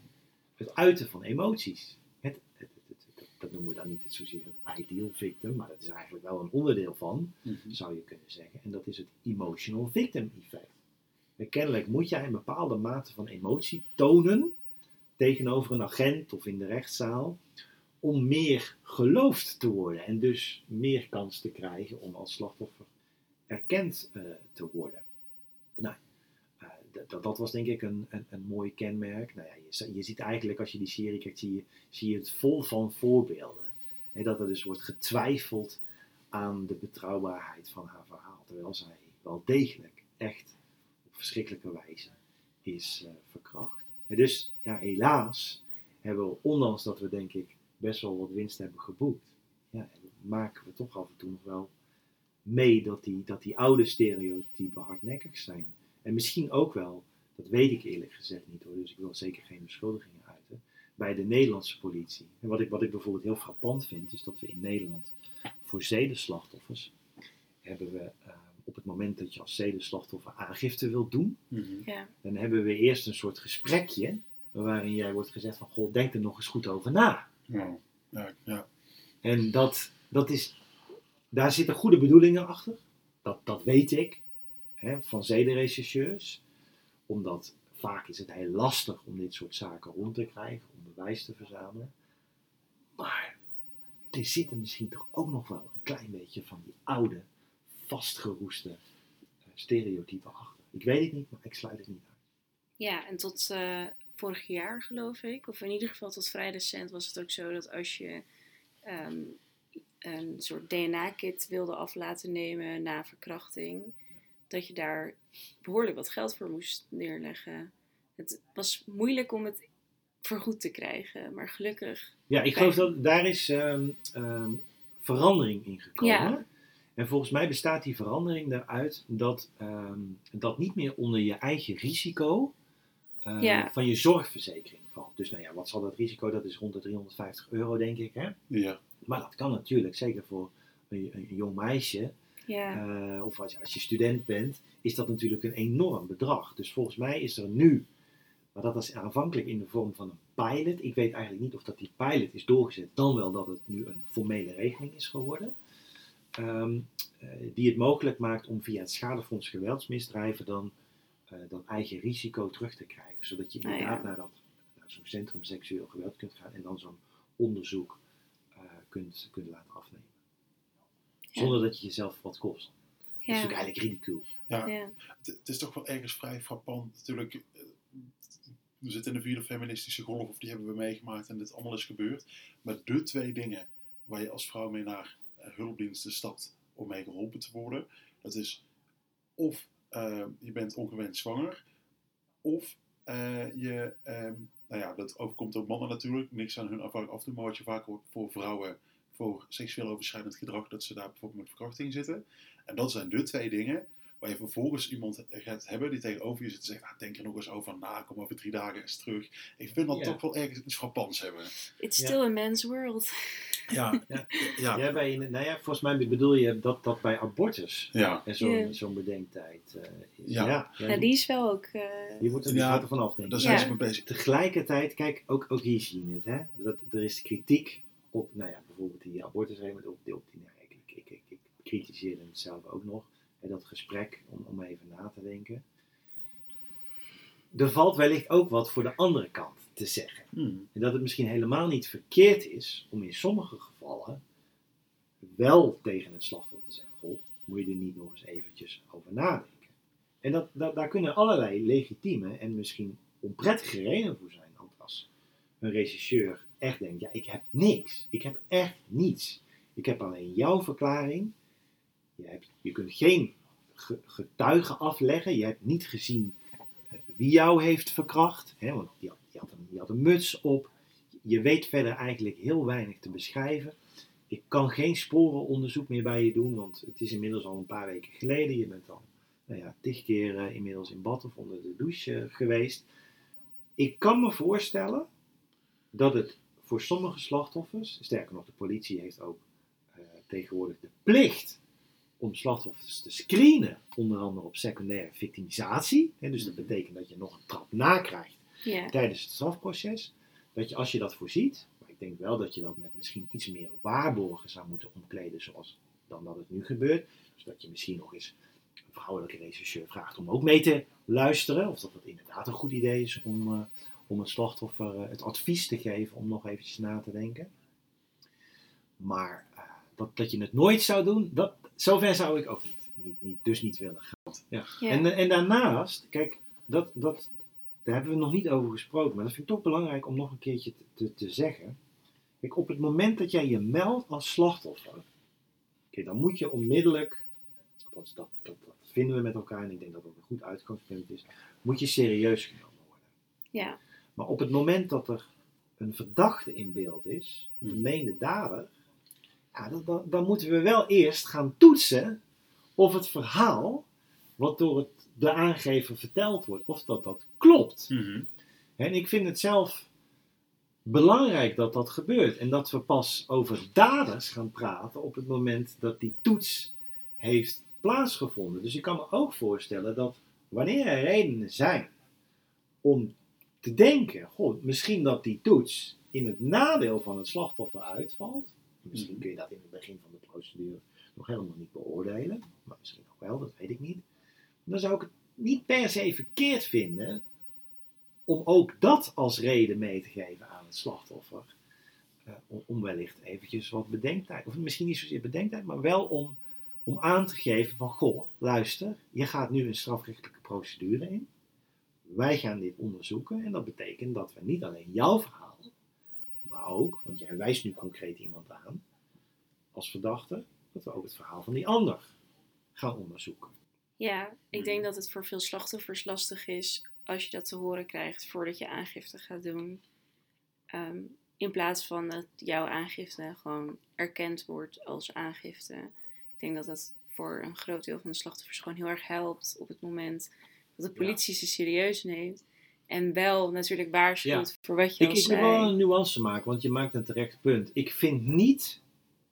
het uiten van emoties. Het, het, dat noemen we dan niet zozeer het ideal victim, maar dat is eigenlijk wel een onderdeel van, mm -hmm. zou je kunnen zeggen. En dat is het emotional victim effect. En kennelijk moet jij een bepaalde mate van emotie tonen tegenover een agent of in de rechtszaal om meer geloofd te worden en dus meer kans te krijgen om als slachtoffer erkend uh, te worden. Nou, uh, dat, dat was denk ik een, een, een mooi kenmerk. Nou ja, je, je ziet eigenlijk als je die serie kijkt, zie je, zie je het vol van voorbeelden. He, dat er dus wordt getwijfeld aan de betrouwbaarheid van haar verhaal, terwijl zij wel degelijk echt op verschrikkelijke wijze is uh, verkracht. En dus ja, helaas hebben we, ondanks dat we denk ik best wel wat winst hebben geboekt, ja, maken we toch af en toe nog wel mee dat die, dat die oude stereotypen hardnekkig zijn. En misschien ook wel, dat weet ik eerlijk gezegd niet hoor, dus ik wil zeker geen beschuldigingen uiten, bij de Nederlandse politie. En wat ik, wat ik bijvoorbeeld heel frappant vind, is dat we in Nederland voor zedenslachtoffers hebben we uh, op het moment dat je als zedenslachtoffer aangifte wilt doen, mm -hmm. ja. dan hebben we eerst een soort gesprekje waarin jij wordt gezegd van, goh, denk er nog eens goed over na. Ja, ja, ja. En dat, dat is, daar zitten goede bedoelingen achter. Dat, dat weet ik hè, van zedenrechercheurs. Omdat vaak is het heel lastig om dit soort zaken rond te krijgen, om bewijs te verzamelen. Maar er zitten misschien toch ook nog wel een klein beetje van die oude, vastgeroeste uh, stereotypen achter. Ik weet het niet, maar ik sluit het niet uit. Ja, en tot uh, vorig jaar geloof ik, of in ieder geval tot vrij recent, was het ook zo dat als je um, een soort DNA-kit wilde af laten nemen na verkrachting, dat je daar behoorlijk wat geld voor moest neerleggen. Het was moeilijk om het vergoed te krijgen, maar gelukkig. Ja, ik geloof dat daar is um, um, verandering in gekomen. Ja. En volgens mij bestaat die verandering daaruit dat um, dat niet meer onder je eigen risico uh, Ja. van je zorgverzekering valt. Dus nou ja, wat zal dat risico? Dat is rond de 350 euro, denk ik. Hè? Ja, Maar dat kan natuurlijk, zeker voor een, een jong meisje, Ja, eh, of als je, als je student bent, is dat natuurlijk een enorm bedrag. Dus volgens mij is er nu, maar dat was aanvankelijk in de vorm van een pilot. Ik weet eigenlijk niet of dat die pilot is doorgezet, dan wel dat het nu een formele regeling is geworden. Ehm, eh, die het mogelijk maakt om via het schadefonds geweldsmisdrijven dan eh, dat eigen risico terug te krijgen. Zodat je Ah, ja. inderdaad naar, dat, naar zo'n centrum seksueel geweld kunt gaan en dan zo'n onderzoek kunt, kunt laten afnemen. Zonder dat je jezelf wat kost. Dat is natuurlijk eigenlijk ridicuul. ja. ja, Het, het is toch wel ergens vrij frappant. Natuurlijk, eh, we zitten in de vierde feministische golf, of die hebben we meegemaakt en dit allemaal is gebeurd. Maar de twee dingen waar je als vrouw mee naar eh, hulpdiensten stapt om mee geholpen te worden, dat is of eh, je bent ongewenst zwanger, of eh, je, ehm, nou ja, dat overkomt ook mannen natuurlijk, niks aan hun afhankelijk af te doen, maar wat je vaak hoort voor vrouwen, voor seksueel overschrijdend gedrag, dat ze daar bijvoorbeeld met verkrachting zitten. En dat zijn de twee dingen waar je vervolgens iemand gaat hebben die tegenover je zit en zegt, ah, denk er nog eens over na, kom over drie dagen eens terug. Ik vind dat toch wel ergens iets frappants hebben. it's Ja. still a man's world. Ja, Ja. ja, Ja, bij, nou ja, volgens mij bedoel je dat, dat bij abortus ja. en zo'n zo'n bedenktijd eh, is. Ja. Ja, ja, Ja, die is wel ook. eh, die wordt er Ja, vanaf, denk daar zijn Ja. ze mee bezig. Tegelijkertijd, kijk, ook, ook hier zie je het, hè? Dat, er is kritiek op, nou ja, bijvoorbeeld die abortusregeling, op, op die, nou, ik, ik, ik, ik, ik kritiseerde het zelf ook nog, hè, dat gesprek, om, om even na te denken. Er valt wellicht ook wat voor de andere kant te zeggen. Hmm. En dat het misschien helemaal niet verkeerd is om in sommige gevallen wel tegen het slachtoffer te zeggen: Goh, moet je er niet nog eens eventjes over nadenken? En dat, dat, daar kunnen allerlei legitieme en misschien onprettige redenen voor zijn. Want als een regisseur echt denkt: Ja, ik heb niks, ik heb echt niets. Ik heb alleen jouw verklaring. Je, je kunt geen ge- getuigen afleggen. Je hebt niet gezien eh, wie jou heeft verkracht. Hè, want die had, een, die had een muts op. Je weet verder eigenlijk heel weinig te beschrijven. Ik kan geen sporenonderzoek meer bij je doen, want het is inmiddels al een paar weken geleden. Je bent al nou ja, tig keer eh, inmiddels in bad of onder de douche eh, geweest. Ik kan me voorstellen dat het voor sommige slachtoffers, sterker nog, de politie heeft ook tegenwoordig de plicht om slachtoffers te screenen, onder andere op secundaire victimisatie. Hè, dus dat betekent dat je nog een trap nakrijgt tijdens het strafproces. Dat je als je dat voorziet, maar ik denk wel dat je dat met misschien iets meer waarborgen zou moeten omkleden zoals dan dat het nu gebeurt. Dus dat je misschien nog eens een vrouwelijke rechercheur vraagt om ook mee te luisteren. Of dat het inderdaad een goed idee is om, eh, om het slachtoffer eh, het advies te geven om nog eventjes na te denken. Maar eh, dat, dat je het nooit zou doen, dat, zover zou ik ook niet, niet, niet, dus niet willen gaan. Ja. Ja. En, eh, en daarnaast, kijk, dat, dat, daar hebben we nog niet over gesproken, maar dat vind ik toch belangrijk om nog een keertje te, te, te zeggen. Kijk, op het moment dat jij je meldt als slachtoffer, oké, dan moet je onmiddellijk, althans dat, dat, dat vinden we met elkaar en ik denk dat dat een goed uitgangspunt is, moet je serieus genomen worden. Ja. Maar op het moment dat er een verdachte in beeld is, een Hmm. vermeende dader, ja, dan, dan, moeten we wel eerst gaan toetsen of het verhaal wat door het, de aangever verteld wordt, of dat dat klopt. Mhm. En ik vind het zelf belangrijk dat dat gebeurt. En dat we pas over daders gaan praten op het moment dat die toets heeft plaatsgevonden. Dus ik kan me ook voorstellen dat wanneer er redenen zijn om te denken, goh, misschien dat die toets in het nadeel van het slachtoffer uitvalt. Misschien kun je dat in het begin van de procedure nog helemaal niet beoordelen, maar misschien ook wel, dat weet ik niet. Dan zou ik het niet per se verkeerd vinden om ook dat als reden mee te geven aan het slachtoffer. Eh, om, wellicht eventjes wat bedenktijd, of misschien niet zozeer bedenktijd, maar wel om, om aan te geven van, goh, luister, je gaat nu een strafrechtelijke procedure in. Wij gaan dit onderzoeken en dat betekent dat we niet alleen jouw verhaal, maar ook, want jij wijst nu concreet iemand aan als verdachte, dat we ook het verhaal van die ander gaan onderzoeken. Ja, ik denk dat het voor veel slachtoffers lastig is als je dat te horen krijgt voordat je aangifte gaat doen. Ehm, in plaats van dat jouw aangifte gewoon erkend wordt als aangifte. Ik denk dat dat voor een groot deel van de slachtoffers gewoon heel erg helpt op het moment dat de politie ze serieus neemt. En wel natuurlijk waarschuwt voor wat je Ik, al ik wil wel een nuance maken, want je maakt een terecht punt. Ik vind niet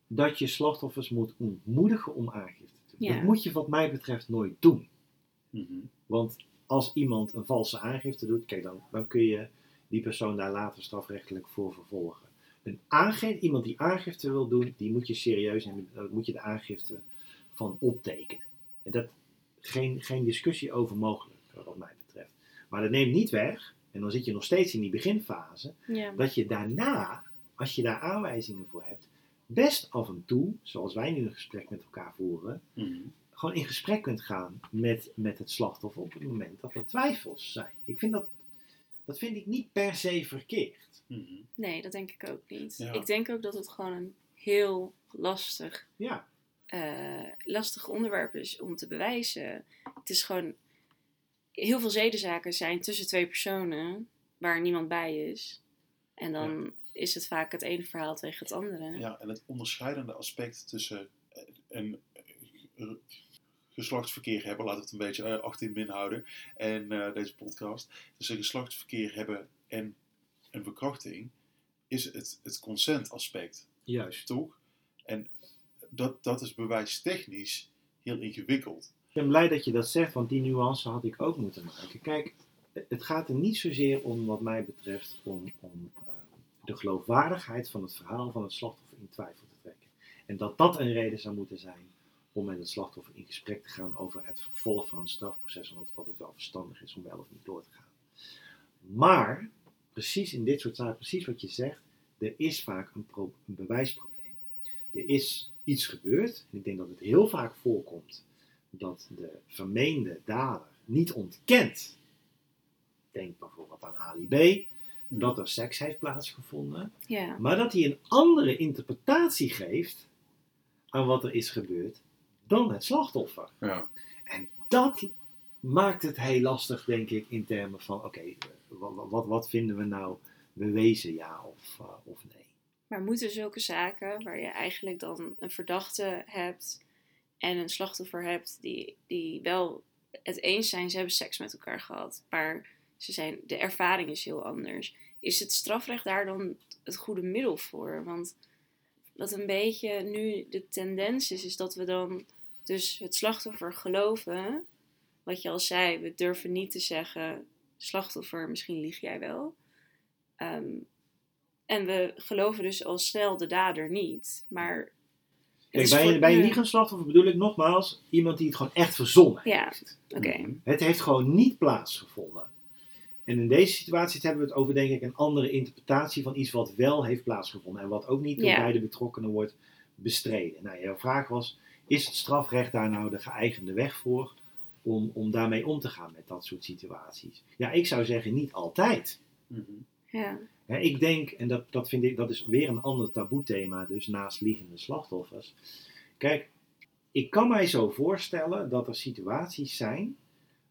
dat je slachtoffers moet ontmoedigen om aangifte te doen. Ja. Dat moet je wat mij betreft nooit doen. Mhm. Want als iemand een valse aangifte doet, kijk dan, dan kun je die persoon daar later strafrechtelijk voor vervolgen. Een iemand die aangifte wil doen, die moet je serieus nemen, daar moet je de aangifte van optekenen. En dat geen, geen discussie over mogelijk, wat mij betreft. Maar dat neemt niet weg, en dan zit je nog steeds in die beginfase, Ja. dat je daarna, als je daar aanwijzingen voor hebt, best af en toe, zoals wij nu een gesprek met elkaar voeren, Mhm. gewoon in gesprek kunt gaan met, met het slachtoffer op het moment dat er twijfels zijn. Ik vind dat, dat vind ik niet per se verkeerd. Mhm. Nee, dat denk ik ook niet. Ja. Ik denk ook dat het gewoon een heel lastig Ja, eh, lastig onderwerp is om te bewijzen. Het is gewoon. Heel veel zedenzaken zijn tussen twee personen waar niemand bij is. En dan is het vaak het ene verhaal tegen het andere. Ja, en het onderscheidende aspect tussen eh, een eh, geslachtsverkeer hebben, laten we het een beetje eh, achter in min houden, en eh, deze podcast, tussen geslachtsverkeer hebben en een verkrachting, is het, het consentaspect, juist. toch? En dat, dat is bewijstechnisch heel ingewikkeld. Ben blij dat je dat zegt, want die nuance had ik ook moeten maken. Kijk, het gaat er niet zozeer om, wat mij betreft, om, om eh, de geloofwaardigheid van het verhaal van het slachtoffer in twijfel te trekken. En dat dat een reden zou moeten zijn om met het slachtoffer in gesprek te gaan over het vervolg van een strafproces, omdat wat het wel verstandig is om wel of niet door te gaan. Maar, precies in dit soort zaken, precies wat je zegt, er is vaak een, een bewijsprobleem. Er is iets gebeurd, en ik denk dat het heel vaak voorkomt dat de vermeende dader niet ontkent. Denk bijvoorbeeld aan Ali B. Dat er seks heeft plaatsgevonden. Ja, Maar dat hij een andere interpretatie geeft aan wat er is gebeurd dan het slachtoffer. Ja. En dat maakt het heel lastig, denk ik, in termen van: oké, wat, wat, wat vinden we nou bewezen, ja of, eh, of nee? maar moeten zulke zaken waar je eigenlijk dan een verdachte hebt en een slachtoffer hebt die, die wel het eens zijn, ze hebben seks met elkaar gehad, maar ze zijn, de ervaring is heel anders. is het strafrecht daar dan het goede middel voor? Want wat een beetje nu de tendens is, is dat we dan dus het slachtoffer geloven. Wat je al zei, we durven niet te zeggen, slachtoffer, misschien lieg jij wel. Ehm, en we geloven dus al snel de dader niet. Maar Kijk, bij, voor- een- bij slachtoffer bedoel ik nogmaals iemand die het gewoon echt verzonnen Ja. heeft. Oké, Het heeft gewoon niet plaatsgevonden. En in deze situatie hebben we het over, denk ik, een andere interpretatie van iets wat wel heeft plaatsgevonden. En wat ook niet door Ja. beide betrokkenen wordt bestreden. Nou, jouw vraag was, is het strafrecht daar nou de geëigende weg voor om, om daarmee om te gaan met dat soort situaties? Ja, ik zou zeggen niet altijd. Mhm. ja. Ik denk, en dat, dat vind ik, dat is weer een ander taboethema, dus naast liegende slachtoffers. Kijk, ik kan mij zo voorstellen dat er situaties zijn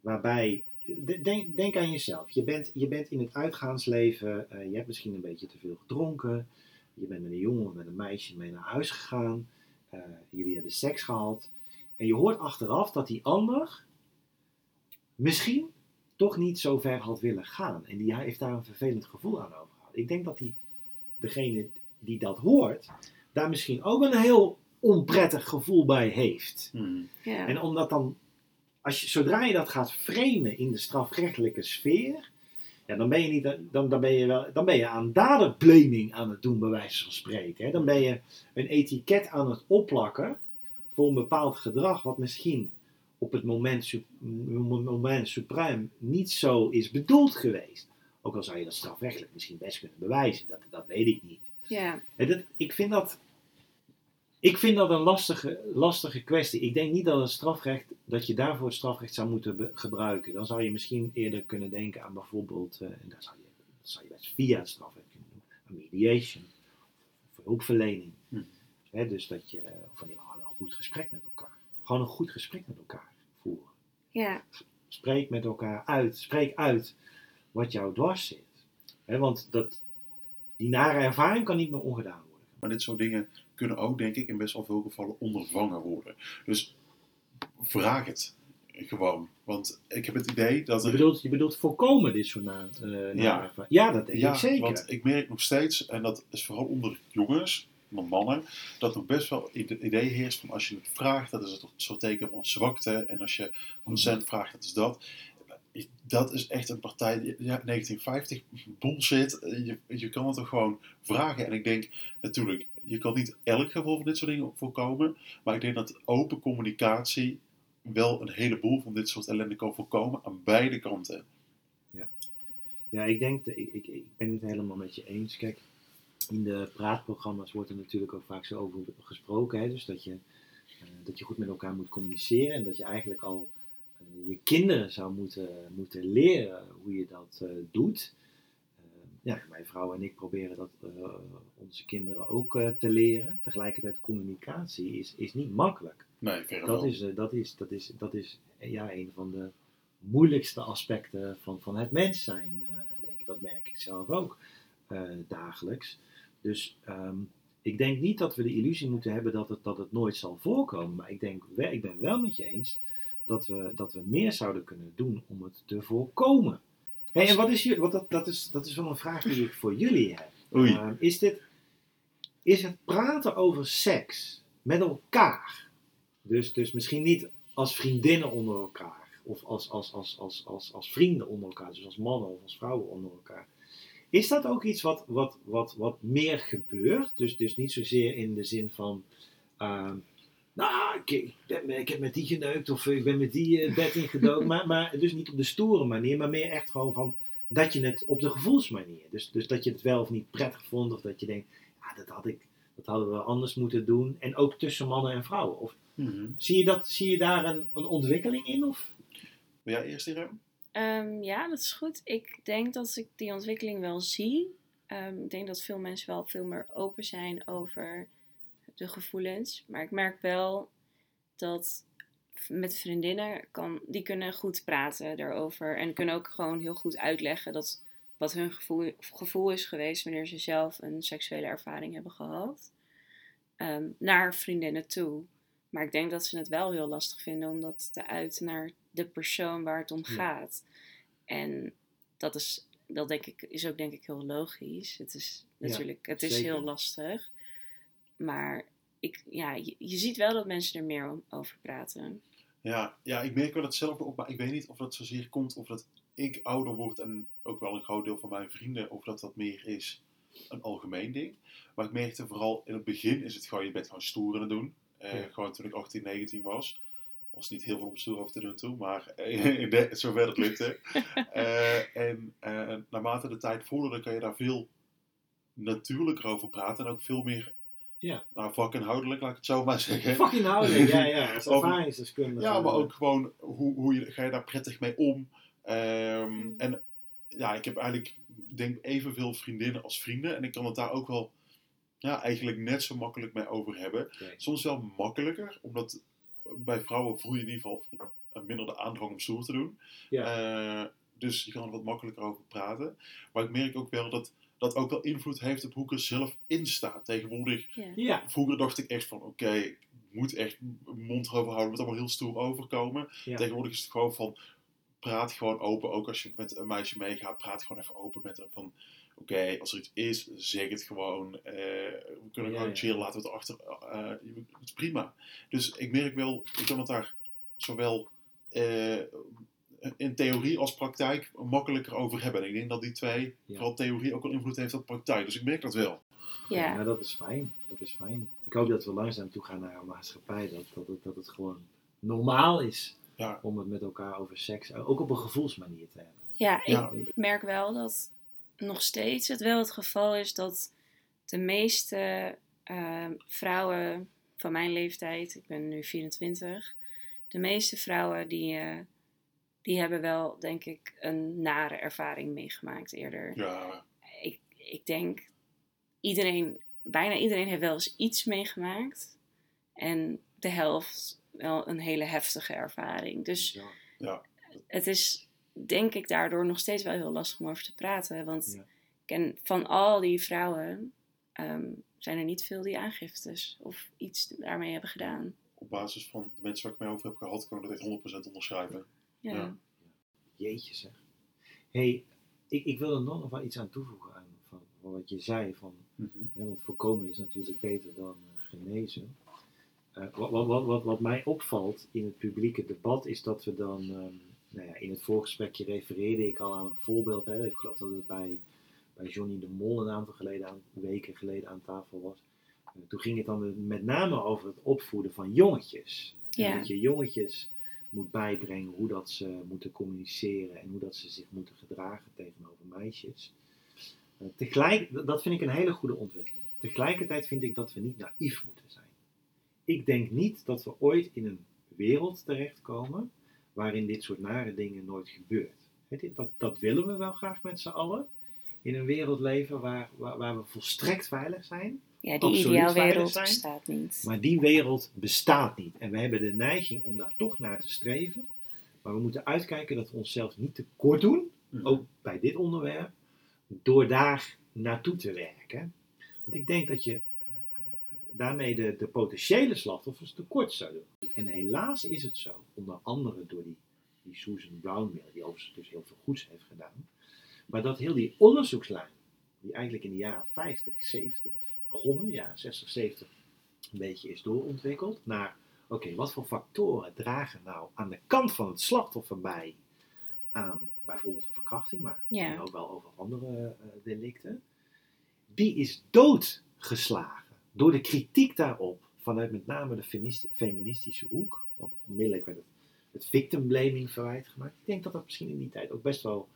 waarbij, de- denk, denk aan jezelf, je bent, je bent in het uitgaansleven, eh, je hebt misschien een beetje te veel gedronken, je bent met een jongen of met een meisje mee naar huis gegaan, eh, jullie hebben seks gehad, en je hoort achteraf dat die ander misschien toch niet zo ver had willen gaan. En die heeft daar een vervelend gevoel aan overgehouden. Ik denk dat die, degene die dat hoort, daar misschien ook een heel onprettig gevoel bij heeft. Ja. En omdat dan, als je, zodra je dat gaat framen in de strafrechtelijke sfeer, ja, dan, ben je niet, dan, dan, ben je wel, dan ben je aan daderblaming aan het doen, bij wijze van spreken. Hè. Dan ben je een etiket aan het opplakken voor een bepaald gedrag, wat misschien op het moment, moment suprem niet zo is bedoeld geweest. Ook al zou je dat strafrechtelijk misschien best kunnen bewijzen, dat, dat weet ik niet. ja. En dat, ik, vind dat, ik vind dat een lastige, lastige kwestie. Ik denk niet dat het strafrecht, dat je daarvoor het strafrecht zou moeten be- gebruiken. Dan zou je misschien eerder kunnen denken aan bijvoorbeeld, eh, en daar zou je, dat zou je best via het strafrecht kunnen doen, aan mediation, of hulpverlening. Hm. Hè, dus dat je, eh, of geval een goed gesprek met elkaar. Gewoon een goed gesprek met elkaar voeren. ja. Spreek met elkaar uit. Spreek uit wat jou dwars zit. Want dat, die nare ervaring kan niet meer ongedaan worden. Maar dit soort dingen kunnen ook, denk ik, in best wel veel gevallen ondervangen worden. Dus vraag het gewoon. Want ik heb het idee dat Je er... bedoelt, je bedoelt voorkomen dit soort na, eh, nare Ja. ervaring. Ja, dat denk ja, ik zeker. want ik merk nog steeds, en dat is vooral onder jongens, onder mannen, dat er best wel het idee heerst van als je het vraagt, dat is het soort teken van zwakte. En als je consent vraagt, dat is dat. Dat is echt een partij, ja, 1950, bullshit. Je, je kan het toch gewoon vragen. En ik denk natuurlijk, je kan niet elk geval van dit soort dingen voorkomen. Maar ik denk dat open communicatie wel een heleboel van dit soort ellende kan voorkomen aan beide kanten. Ja, ik denk, ik, ik, ik ben het helemaal met je eens. Kijk, in de praatprogramma's wordt er natuurlijk ook vaak zo over gesproken. Hè? Dus dat je, eh, dat je goed met elkaar moet communiceren en dat je eigenlijk al je kinderen zou moeten, moeten leren hoe je dat eh, doet. Eh, ja, mijn vrouw en ik proberen dat eh, onze kinderen ook te leren. Tegelijkertijd, communicatie is, is niet makkelijk. Nee, Dat is, dat is, dat is, dat is ja, een van de moeilijkste aspecten van, van het mens zijn. denk ik. Dat merk ik zelf ook dagelijks. Dus ehm, ik denk niet dat we de illusie moeten hebben dat het, dat het nooit zal voorkomen. Maar ik, denk, ik ben wel met je eens dat we, dat we meer zouden kunnen doen om het te voorkomen. Hey, en wat is je, wat dat, dat, is, dat is wel een vraag die ik voor jullie heb. Oei. Ehm, is, dit, is het praten over seks met elkaar, dus, dus misschien niet als vriendinnen onder elkaar, of als, als, als, als, als, als vrienden onder elkaar, dus als mannen of als vrouwen onder elkaar. Is dat ook iets wat, wat, wat, wat meer gebeurt? Dus, dus niet zozeer in de zin van. ehm, nou, ik, ik, ben- ik heb met die geneukt of ik ben met die eh, bed ingedoken. maar, maar dus niet op de stoere manier, maar meer echt gewoon van dat je het op de gevoelsmanier. Dus, dus dat je het wel of niet prettig vond, of dat je denkt, ja, dat, had ik, dat hadden we anders moeten doen. En ook tussen mannen en vrouwen. Of, Mhm. zie, je dat, zie je daar een, een ontwikkeling in? Of? Wil jij eerst? Ehm, ja, dat is goed. Ik denk dat ik die ontwikkeling wel zie. Ehm, ik denk dat veel mensen wel veel meer open zijn over de gevoelens. Maar ik merk wel dat met vriendinnen kan, die kunnen goed praten daarover. En kunnen ook gewoon heel goed uitleggen dat wat hun gevoel, gevoel is geweest wanneer ze zelf een seksuele ervaring hebben gehad. ehm, naar vriendinnen toe. Maar ik denk dat ze het wel heel lastig vinden om dat te uiten naar de persoon waar het om Ja. gaat. En dat is dat denk ik, is ook denk ik heel logisch. Het is Ja, natuurlijk, het is zeker. heel lastig. Maar ik, ja, je, je ziet wel dat mensen er meer om- over praten. Ja, ja, ik merk wel hetzelfde op, maar ik weet niet of dat zozeer komt of dat ik ouder word en ook wel een groot deel van mijn vrienden, of dat dat meer is een algemeen ding. Maar ik merkte vooral in het begin is het gewoon, je bent gewoon stoer aan het doen. Eh, Ja. Gewoon toen ik 18, 19 was. was niet heel veel om stoer over te doen toe, maar eh, in de, zover het lukte. Eh, en eh, naarmate de tijd vorderde, kan je daar veel natuurlijker over praten en ook veel meer Ja. nou, vakinhoudelijk, laat ik het zo maar zeggen. Fucking houden, ja, ja. Als ervaringsdeskundige. Ja, maar ook gewoon hoe, hoe je, ga je daar prettig mee om. Ehm, Mm. En ja, ik heb eigenlijk denk evenveel vriendinnen als vrienden. En ik kan het daar ook wel ja, eigenlijk net zo makkelijk mee over hebben. Soms wel makkelijker, omdat bij vrouwen voel je in ieder geval minder de aandrang om stoer te doen. Ja. Eh, dus je kan er wat makkelijker over praten. Maar ik merk ook wel dat dat ook wel invloed heeft op hoe ik er zelf in sta. Tegenwoordig Ja. Ja, Vroeger dacht ik echt van, oké, ik moet echt mijn mond erover houden, het moet allemaal heel stoer overkomen. Ja. Tegenwoordig is het gewoon van, praat gewoon open, ook als je met een meisje meegaat, praat gewoon even open met haar van, oké, als er iets is, zeg het gewoon. Eh, we kunnen Ja, gewoon ja. chillen, laten we het erachter, eh, het is prima. Dus ik merk wel, ik kan het daar zowel eh, in theorie als praktijk makkelijker over hebben. En ik denk dat die twee, Ja. vooral theorie, ook wel invloed heeft op praktijk. Dus ik merk dat wel. Ja. Ja, dat is fijn. Dat is fijn. Ik hoop dat we langzaam toe gaan naar een maatschappij dat, dat, het, dat het gewoon normaal is Ja. om het met elkaar over seks, ook op een gevoelsmanier te hebben. Ja, ik merk wel dat nog steeds het wel het geval is dat de meeste ehm, vrouwen van mijn leeftijd, ik ben nu 24, de meeste vrouwen die, eh, die hebben wel, denk ik, een nare ervaring meegemaakt eerder. Ja, Ik, ik denk, iedereen, bijna iedereen heeft wel eens iets meegemaakt. En de helft wel een hele heftige ervaring. Dus Ja. ja. het is denk ik daardoor nog steeds wel heel lastig om over te praten. Want Ja. ken van al die vrouwen ehm, zijn er niet veel die aangiftes of iets daarmee hebben gedaan. op basis van de mensen waar ik mee over heb gehad, kan ik dat echt 100% onderschrijven. Ja. Ja. Jeetje zeg. hey, ik, ik wil er nog nog wel iets aan toevoegen aan van, van wat je zei. Van, hè, want voorkomen is natuurlijk beter dan eh, genezen. Eh, wat, wat, wat, wat, wat mij opvalt in het publieke debat is dat we dan, ehm, nou ja, in het voorgesprekje refereerde ik al aan een voorbeeld. Hè, ik geloof dat het bij, bij Johnny de Mol een aantal geleden aan, weken geleden aan tafel was. Eh, toen ging het dan met name over het opvoeden van jongetjes. En Ja. Dat je jongetjes moet bijbrengen hoe dat ze moeten communiceren en hoe dat ze zich moeten gedragen tegenover meisjes. Eh, tegelijk, dat vind ik een hele goede ontwikkeling. Tegelijkertijd vind ik dat we niet naïef moeten zijn. Ik denk niet dat we ooit in een wereld terechtkomen waarin dit soort nare dingen nooit gebeurt. Dat, dat willen we wel graag met z'n allen. In een wereld leven waar, waar we volstrekt veilig zijn. Ja, die ideaalwereld bestaat niet. Maar die wereld bestaat niet. En we hebben de neiging om daar toch naar te streven. Maar we moeten uitkijken dat we onszelf niet tekort doen, Mhm. ook bij dit onderwerp, door daar naartoe te werken. Want ik denk dat je eh, eh, daarmee de, de potentiële slachtoffers tekort zou doen. En helaas is het zo, onder andere door die, die Susan Brownmill, die overigens dus heel veel goeds heeft gedaan. Maar dat heel die onderzoekslijn, die eigenlijk in de jaren 50, 70 begonnen, ja, 60, 70, een beetje is doorontwikkeld. Naar, oké, wat voor factoren dragen nou aan de kant van het slachtoffer bij aan bijvoorbeeld een verkrachting, maar Ja. ook wel over andere eh, delicten, die is doodgeslagen door de kritiek daarop vanuit met name de feminist- feministische hoek, want onmiddellijk werd het, het victim blaming verwijt gemaakt. Ik denk dat dat misschien in die tijd ook best wel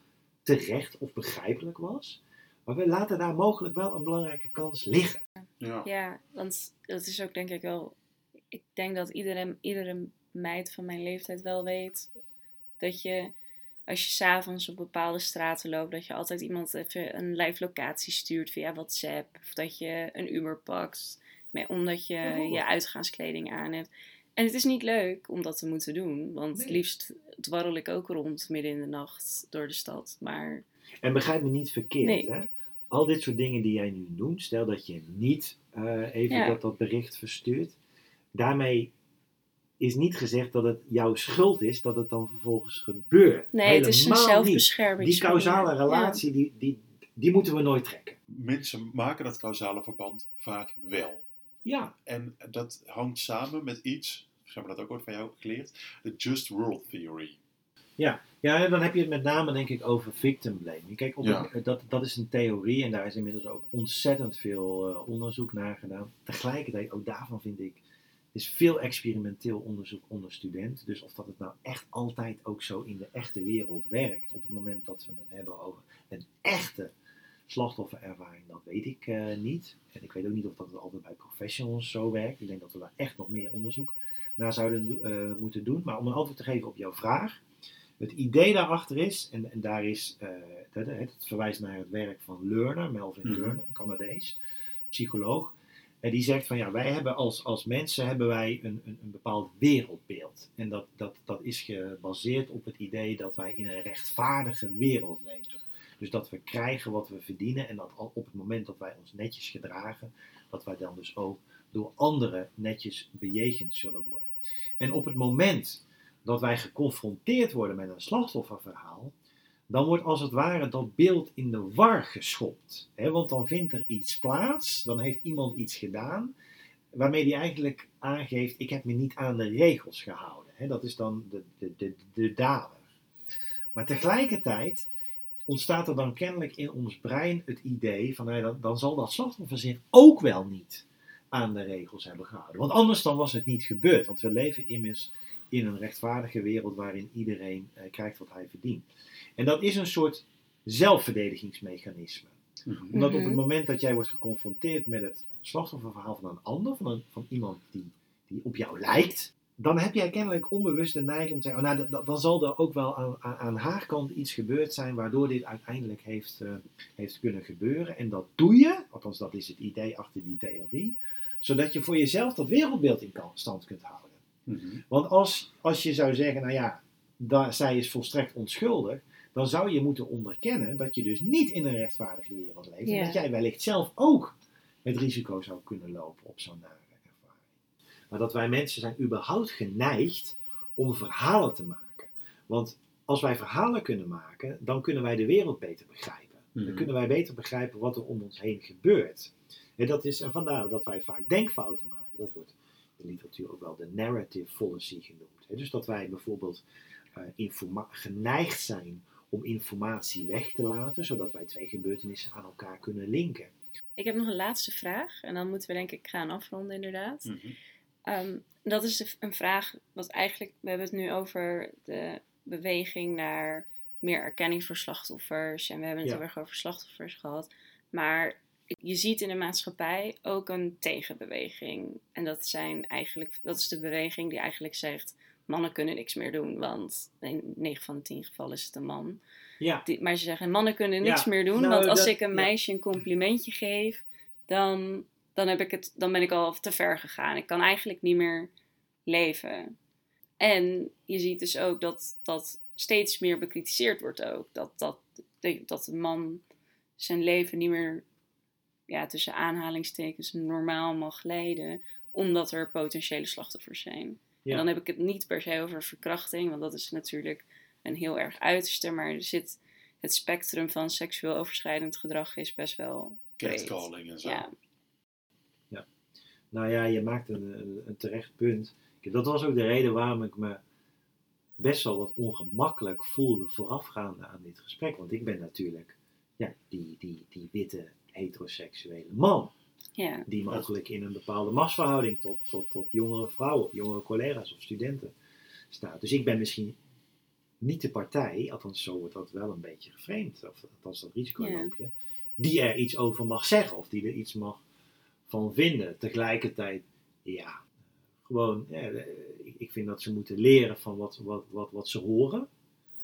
terecht of begrijpelijk was, maar we laten daar mogelijk wel een belangrijke kans liggen. Ja. Ja, want dat is ook denk ik wel. Ik denk dat iedere, iedere meid van mijn leeftijd wel weet dat je als je s'avonds op bepaalde straten loopt, dat je altijd iemand even een live locatie stuurt via WhatsApp. Of dat je een Uber pakt, met, omdat je Bijvoorbeeld. je uitgaanskleding aan hebt. En het is niet leuk om dat te moeten doen, want Nee. liefst dwarrel ik ook rond midden in de nacht door de stad. Maar En begrijp me niet verkeerd, Nee. hè? Al dit soort dingen die jij nu noemt, stel dat je niet eh, even Ja. dat, dat bericht verstuurt, daarmee is niet gezegd dat het jouw schuld is dat het dan vervolgens gebeurt. Nee, het is een zelfbescherming. Die causale relatie, die, die, die moeten we nooit trekken. Mensen maken dat causale verband vaak wel. Ja, En dat hangt samen met iets, ze hebben dat ook ooit van jou geleerd, de Just World Theory. Ja, en dan heb je het met name denk ik over victim blaming. Kijk, op Ja. het- dat, dat is een theorie en daar is inmiddels ook ontzettend veel eh, onderzoek naar gedaan. Tegelijkertijd, ook daarvan vind ik, is veel experimenteel onderzoek onder studenten. Dus of dat het nou echt altijd ook zo in de echte wereld werkt, op het moment dat we het hebben over een echte slachtofferervaring, dat weet ik eh, niet. En ik weet ook niet of dat altijd bij professionals zo werkt. Ik denk dat we daar echt nog meer onderzoek naar zouden eh, moeten doen. Maar om een antwoord te geven op jouw vraag. Het idee daarachter is, en, en daar is, eh, het, het verwijst naar het werk van Lerner, Melvin. Lerner, een Canadees, psycholoog. En die zegt van ja, wij hebben als, als mensen hebben wij een, een, een bepaald wereldbeeld. En dat, dat, dat is gebaseerd op het idee dat wij in een rechtvaardige wereld leven. Dus dat we krijgen wat we verdienen en dat al op het moment dat wij ons netjes gedragen, dat wij dan dus ook door anderen netjes bejegend zullen worden. En op het moment dat wij geconfronteerd worden met een slachtofferverhaal, dan wordt als het ware dat beeld in de war geschopt. Want dan vindt er iets plaats, dan heeft iemand iets gedaan, waarmee die eigenlijk aangeeft, ik heb me niet aan de regels gehouden. Dat is dan de, de, de, de dader. Maar tegelijkertijd ontstaat er dan kennelijk in ons brein het idee van, nou dan, dan zal dat slachtoffer zich ook wel niet aan de regels hebben gehouden. Want anders dan was het niet gebeurd. Want we leven immers in een rechtvaardige wereld waarin iedereen eh, krijgt wat hij verdient. En dat is een soort zelfverdedigingsmechanisme. Omdat op het Mhm. moment dat jij wordt geconfronteerd met het slachtofferverhaal van een ander, van, een, van iemand die, die op jou lijkt, dan heb jij kennelijk onbewust de neiging om te zeggen, oh, nou, d- d- dan zal er ook wel aan, aan, aan haar kant iets gebeurd zijn waardoor dit uiteindelijk heeft, eh, heeft kunnen gebeuren. En dat doe je, althans dat is het idee achter die theorie, zodat je voor jezelf dat wereldbeeld in stand kunt houden. Mhm. Want als, als je zou zeggen, nou ja, daar, zij is volstrekt onschuldig, dan zou je moeten onderkennen dat je dus niet in een rechtvaardige wereld leeft. En dat jij wellicht zelf ook het risico zou kunnen lopen op zo'n nare ervaring. Maar dat wij mensen zijn überhaupt geneigd om verhalen te maken. Want als wij verhalen kunnen maken, dan kunnen wij de wereld beter begrijpen. Dan Mhm. kunnen wij beter begrijpen wat er om ons heen gebeurt. En, dat is, en vandaar dat wij vaak denkfouten maken. Dat wordt de literatuur ook wel de narrative fallacy genoemd. hè. Dus dat wij bijvoorbeeld eh, geneigd zijn om informatie weg te laten, zodat wij twee gebeurtenissen aan elkaar kunnen linken. Ik heb nog een laatste vraag en dan moeten we denk ik gaan afronden inderdaad. Mhm. Ehm, dat is een vraag wat eigenlijk, we hebben het nu over de beweging naar meer erkenning voor slachtoffers en we hebben het Ja. heel erg over slachtoffers gehad. Maar je ziet in de maatschappij ook een tegenbeweging. En dat, zijn eigenlijk, dat is de beweging die eigenlijk zegt, mannen kunnen niks meer doen, want in 9 van de 10 gevallen is het een man. Ja, Die, maar ze zeggen, mannen kunnen Ja, niks meer doen, nou, want als dat- ik een meisje een complimentje geef, dan, dan, heb ik het, dan ben ik al te ver gegaan. Ik kan eigenlijk niet meer leven. En je ziet dus ook dat dat steeds meer bekritiseerd wordt ook. Dat, dat, dat de man zijn leven niet meer, ja, tussen aanhalingstekens, normaal mag leiden, omdat er potentiële slachtoffers zijn. ja. En dan heb ik het niet per se over verkrachting, want dat is natuurlijk een heel erg uiterste. Maar er zit het spectrum van seksueel overschrijdend gedrag is best wel breed. Catcalling en zo. Ja, Nou ja, je maakt een, een, een terecht punt. Dat was ook de reden waarom ik me best wel wat ongemakkelijk voelde voorafgaande aan dit gesprek. Want ik ben natuurlijk ja, die, die, die witte heteroseksuele man. ja, Die mogelijk in een bepaalde machtsverhouding tot, tot, tot jongere vrouwen, jongere collega's of studenten staat. Dus ik ben misschien niet de partij, althans zo wordt dat wel een beetje geframed, of althans dat risico Ja. loop je, die er iets over mag zeggen of die er iets mag van vinden. Tegelijkertijd, ja, gewoon, ja, ik- ik vind dat ze moeten leren van wat, wat, wat, wat ze horen.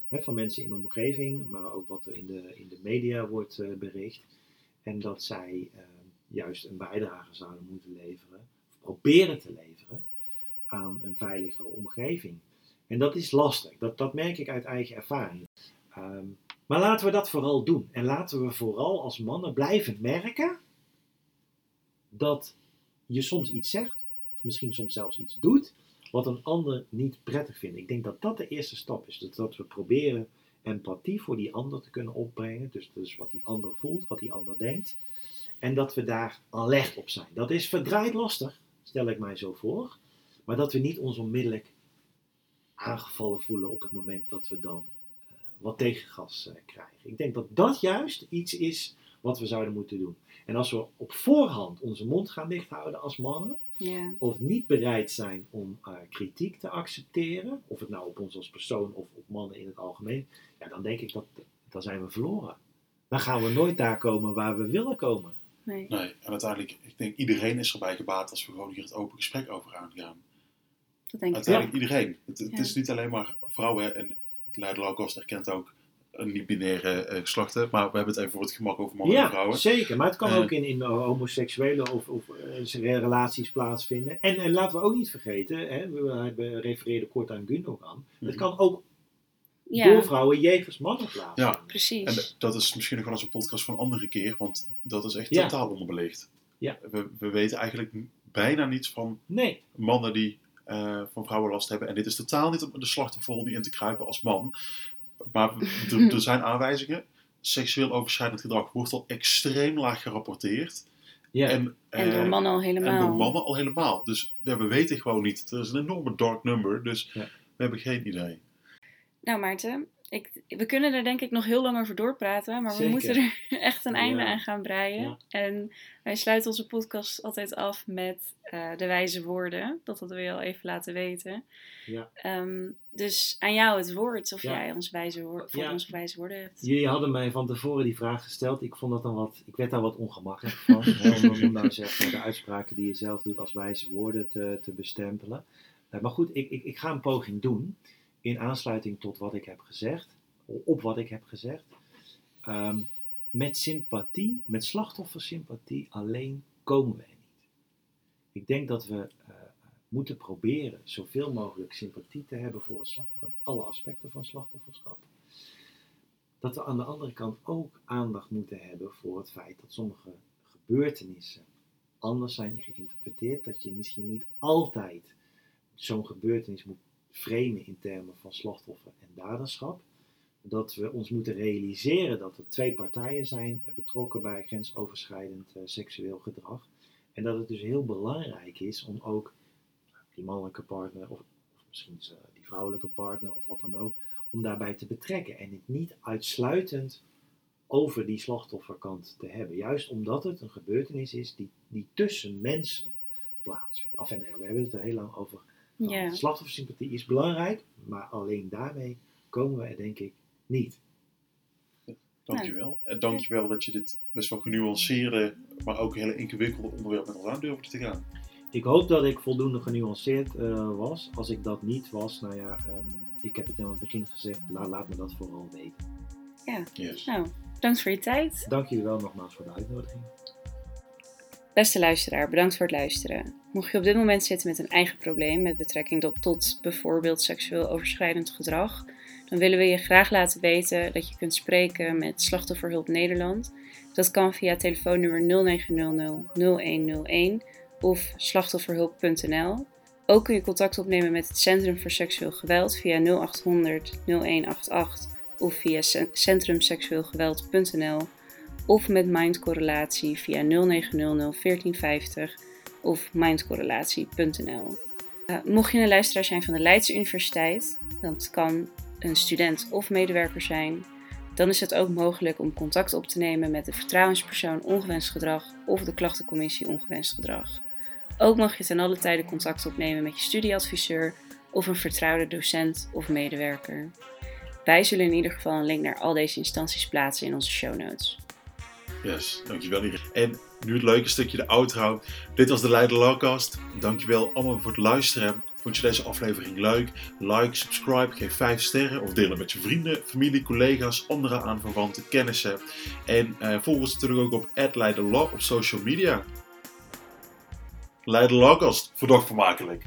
Hè, van mensen in de omgeving, maar ook wat er in de, in de media wordt eh, bericht. En dat zij eh, juist een bijdrage zouden moeten leveren, of proberen te leveren, aan een veiligere omgeving. En dat is lastig, dat, dat merk ik uit eigen ervaring. Ehm, maar laten we dat vooral doen. En laten we vooral als mannen blijven merken dat je soms iets zegt, of misschien soms zelfs iets doet, wat een ander niet prettig vindt. Ik denk dat dat de eerste stap is. Dat, dat we proberen empathie voor die ander te kunnen opbrengen. Dus, wat die ander voelt, wat die ander denkt. En dat we daar alert op zijn. Dat is verdraaid lastig, stel ik mij zo voor. Maar dat we niet ons onmiddellijk aangevallen voelen op het moment dat we dan uh, wat tegengas uh, krijgen. Ik denk dat dat juist iets is wat we zouden moeten doen. En als we op voorhand onze mond gaan dichthouden als mannen, Ja. of niet bereid zijn om uh, kritiek te accepteren, of het nou op ons als persoon of op mannen in het algemeen, ja, dan denk ik dat dan zijn we verloren. Dan gaan we nooit daar komen waar we willen komen. Nee. Nee, en uiteindelijk, ik denk iedereen is erbij gebaat als we gewoon hier het open gesprek over aangaan. Dat denk ik Uiteindelijk iedereen. Het, het Ja. is niet alleen maar vrouwen en Leider Low-Cost herkent ook niet-binaire eh, geslachten, maar we hebben het even voor het gemak over mannen en Ja, vrouwen. zeker. Maar het kan Eh. ook in, in uh, homoseksuele of, of uh, relaties plaatsvinden. En, en laten we ook niet vergeten, hè, we hebben refereerden kort aan Gundogan. Het Mhm. kan ook Ja, door vrouwen jegens mannen plaatsvinden. Ja. precies. En dat is misschien nog wel eens een podcast van een andere keer, want dat is echt Ja. totaal onderbelicht. Ja. We, we weten eigenlijk bijna niets van Nee, mannen die eh, van vrouwen last hebben. En dit is totaal niet om de slachtofferrol niet in te kruipen als man. Maar er, er zijn aanwijzingen. Seksueel overschrijdend gedrag wordt al extreem laag gerapporteerd. ja. En, en door eh, mannen al en helemaal. door mannen al helemaal. Dus ja, we weten gewoon niet. Er is een enorme dark number. Dus Ja. we hebben geen idee. Nou Maarten, ik, we kunnen er denk ik nog heel lang over doorpraten, maar Zeker. we moeten er echt een einde Ja. aan gaan breien. Ja. En wij sluiten onze podcast altijd af met eh, de wijze woorden. Dat hadden we je al even laten weten. Ja. Ehm, dus aan jou het woord, of Ja. jij ons wijze woord, voor Ja. ons wijze woorden hebt. Jullie hadden mij van tevoren die vraag gesteld. Ik vond dat dan wat, ik werd daar wat ongemakkelijk van. hè, om, nou zeg maar de uitspraken die je zelf doet als wijze woorden te, te bestempelen. Eh, maar goed, ik, ik, ik ga een poging doen. In aansluiting tot wat ik heb gezegd. Op wat ik heb gezegd. Ehm, met sympathie, met slachtoffersympathie alleen komen wij niet. Ik denk dat we moeten proberen zoveel mogelijk sympathie te hebben voor het slachtoffer. Alle aspecten van slachtofferschap dat we aan de andere kant ook aandacht moeten hebben voor het feit dat sommige gebeurtenissen anders zijn geïnterpreteerd. Dat je misschien niet altijd zo'n gebeurtenis moet framen in termen van slachtoffer en daderschap. Dat we ons moeten realiseren dat er twee partijen zijn betrokken bij grensoverschrijdend eh, seksueel gedrag. En dat het dus heel belangrijk is om ook die mannelijke partner, of, of misschien eh, die vrouwelijke partner, of wat dan ook, om daarbij te betrekken en het niet uitsluitend over die slachtofferkant te hebben. Juist omdat het een gebeurtenis is die, die tussen mensen plaatsvindt. Af en we hebben het er heel lang over. gehad. Ja. Slachtoffersympathie is belangrijk, maar alleen daarmee komen we er denk ik niet. Dankjewel. En dankjewel dat je dit best wel genuanceerde, maar ook hele ingewikkelde onderwerp met ons aan durfde te gaan. Ik hoop dat ik voldoende genuanceerd eh, was. Als ik dat niet was, nou ja, ehm, ik heb het in het begin gezegd, la- laat me dat vooral weten. Yes. Nou, bedankt voor je tijd. Dank jullie wel nogmaals voor de uitnodiging. Beste luisteraar, bedankt voor het luisteren. Mocht je op dit moment zitten met een eigen probleem met betrekking tot, tot bijvoorbeeld seksueel overschrijdend gedrag, dan willen we je graag laten weten dat je kunt spreken met Slachtofferhulp Nederland. Dat kan via telefoonnummer 0900 0101 of slachtofferhulp.nl. Ook kun je contact opnemen met het Centrum voor Seksueel Geweld via 0800 0188 of via cen- centrumseksueelgeweld.nl of met mindcorrelatie via 0900 1450 of mindcorrelatie.nl. Eh, mocht je een luisteraar zijn van de Leidse Universiteit, dat kan een student of medewerker zijn, dan is het ook mogelijk om contact op te nemen met de vertrouwenspersoon ongewenst gedrag of de klachtencommissie ongewenst gedrag. Ook mag je ten alle tijde contact opnemen met je studieadviseur of een vertrouwde docent of medewerker. Wij zullen in ieder geval een link naar al deze instanties plaatsen in onze show notes. Yes, dankjewel Ingrid. En nu het leuke stukje, de outro. Dit was de Leider Lawcast. Dankjewel allemaal voor het luisteren. Vond je deze aflevering leuk? Like, subscribe, geef 5 sterren of deel het met je vrienden, familie, collega's, andere aanverwanten, kennissen. En eh, volg ons natuurlijk ook op @leiderlaw op social media. Leider Lawcast, verdacht vermakelijk.